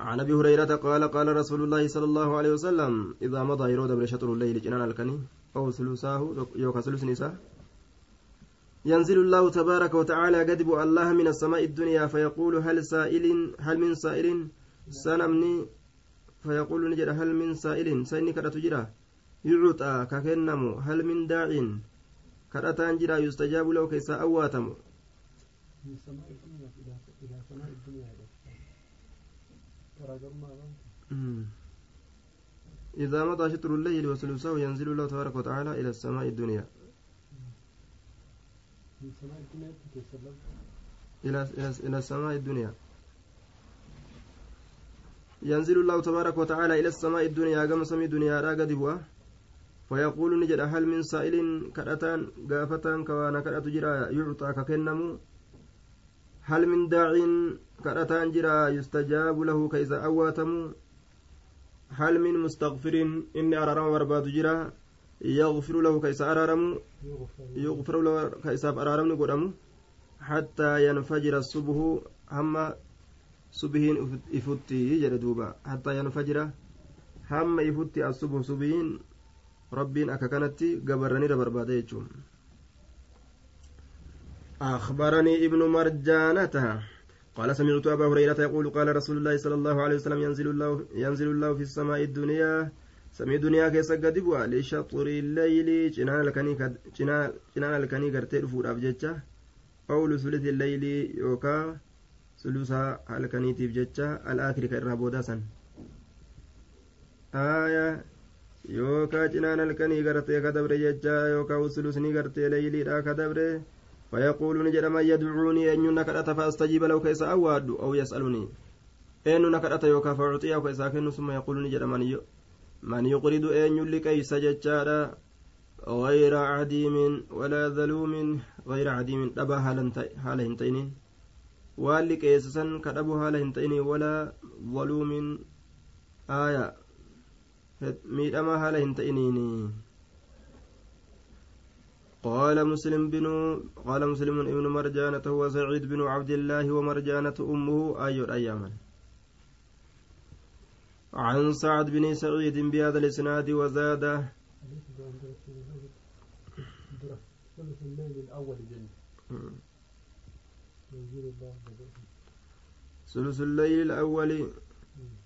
عن أبي هريرة قال قال رسول الله صلى الله عليه وسلم إذا مضى يرود بن شطر الليل جنان الكني. أو ثلثاه يوكا ثلث نساء. ينزل الله تبارك وتعالى قدب الله من السماء الدنيا فيقول هل سائل هل من سائل؟ سنمني فيقول نجد هل من سائل؟ سيني كرة تجرى يعطى ككنمو هل من داع؟ كرتان جرى يستجاب له كيسا أواتم. من سماء الدنيا إلى سماء الدنيا إذا مضى شطر الليل وثلثه ينزل الله تبارك وتعالى إلى السماء الدنيا. إلى إلى السماء الدنيا. ينزل الله تبارك وتعالى إلى السماء الدنيا كما سمي دنيا را قد فيقول نجد هل من سائل كرتان قافتان كوانا كرت جرا يعطى ككنمو. هل من داع كرتان جرا يستجاب له كيس أواتم هل من مستغفر إني أرارم برباد جرا يغفر له كيس أرارم؟ يغفر له كيس أرارم نقرم حتى ينفجر الصبح هم صبهين إفتي جردوبا حتى ينفجر هم إفتي الصبح صبهين rabbiin akka kanatti gabarranirra barbaada jechuun أخبرني ابن مرجانة. قال سمعت أبا هريرة يقول قال رسول الله صلى الله عليه وسلم ينزل الله ينزل الله في السماء الدنيا. سمي دنيا كيس قدبوا لشطر الليل. جنان الكني جنان الكني قرتي رفور أبجتة أو لثلث الليل يوكا. ثلثها الكني تبجتة الآخر كالرابودا سن آية. yookaa cinaan halkanii gartee kadabre jechaa yookaa usulusni gartee leeyliidha kadabre فيقول نجد من يدعوني أن نكرت فأستجيب له كيس أواد أو يسألني. أن نكرت يوكا فأعطيه كيس أكن ثم يقول نجد من من يقرض أن يلي كيس ججارا غير عديم ولا ذلوم غير عديم أبا حال هنتين واللي كيسسا كتبوا حال هنتين ولا ظلوم. آية. miidhamaa haala hin قال مسلم بن قال مسلم ابن مرجانة هو سعيد بن عبد الله ومرجانة أمه أي أياما عن سعد بن سعيد بهذا الإسناد وزاد ثلث الليل الأول. ثلث الليل الأول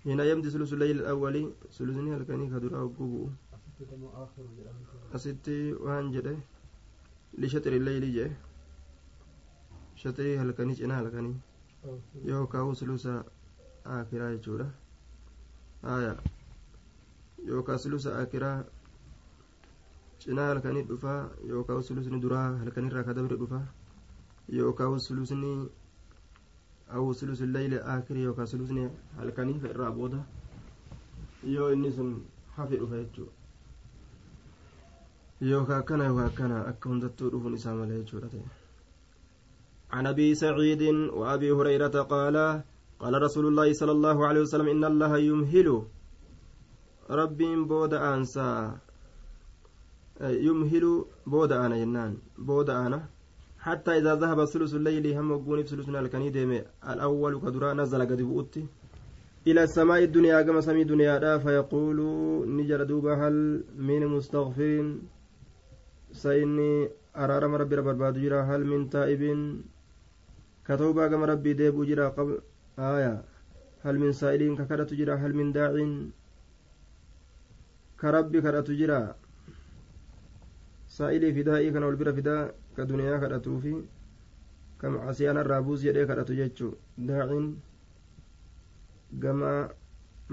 هنا يمضي ثلث الليل الأول. ثلثني هلكني كدرا وقبو أستي lishatri leyli jee shatrii halkanii cinaa halkanii oh. yookaa uslusa akiraa jechuudha haya ah, yookaa uslusa akiraa cinaa halkanii dhufaa yookaa uslusni duraa halkanirraa kadabre dhufaa yookaa uslusni awu uslusu leyli akiri yookaa uslusni halkanii ka irraa booda yoo inni sun hafe dhufa jechuudha akka hundattuu dhufuun isaa malee jechuudha ta'e. عن أبي سعيد وأبي هريرة قال قال رسول الله صلى الله عليه وسلم إن الله يمهل ربي بود أنسى يمهل بود أنا جنان بود أنا. حتى إذا ذهب ثلث الليل هم وقوني ثلثنا الكني ديمي الأول كدرا نزل قد بؤتي إلى السماء الدنيا كما سمي دنيا فيقول نجر دوبا هل من مستغفر سيني أرارم ربي رب الباد جرا هل من تائب كتوبا كما ربي ديبو جرا قبل آية هل من سائلين ككرة جرا هل من داع كربي كرة جرا saa'ilii fidaa'ii kana wal bira fidaa ka duniyaa kadhatuufi ka macasiyaan irraa buus jedhee kadhatu jechuu daacin gama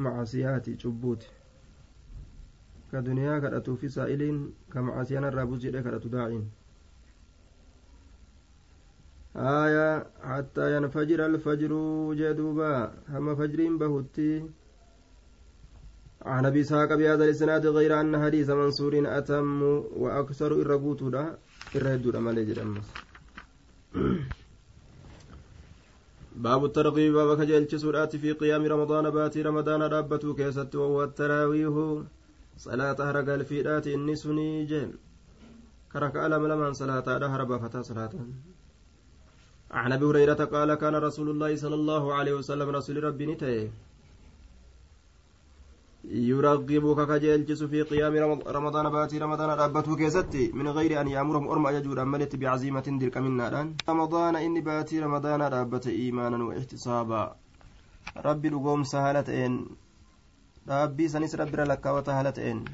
macasiyaati cubbuuti ka duniyaa kadhatuufi saa'iliin ka buus jedhee kadhatu daacin آية حتى ينفجر الفجر جدوبا هم فجرين بهتي عن ابي اسحاق بهذا الاسناد غير ان حديث منصور اتم وأكثر الرغوت دا الرد مالي باب الترغيب باب كجلت سورات في قيام رمضان باتي رمضان رابته كيست وهو التراويح صلاة هرقل في ذات النسني جل كرك ألم لمن صلاة هرب فتا صلاة عن ابي هريره قال كان رسول الله صلى الله عليه وسلم رسول ربي نتيه يرغبك كجلجس في قيام رمضان باتي رمضان ربته كيستي من غير ان يامرهم ارمى يجود املت بعزيمه دلك منا رمضان اني باتي رمضان ربت ايمانا واحتسابا ربي لقوم سهلتين ربي سنس ربي لك وتهلتين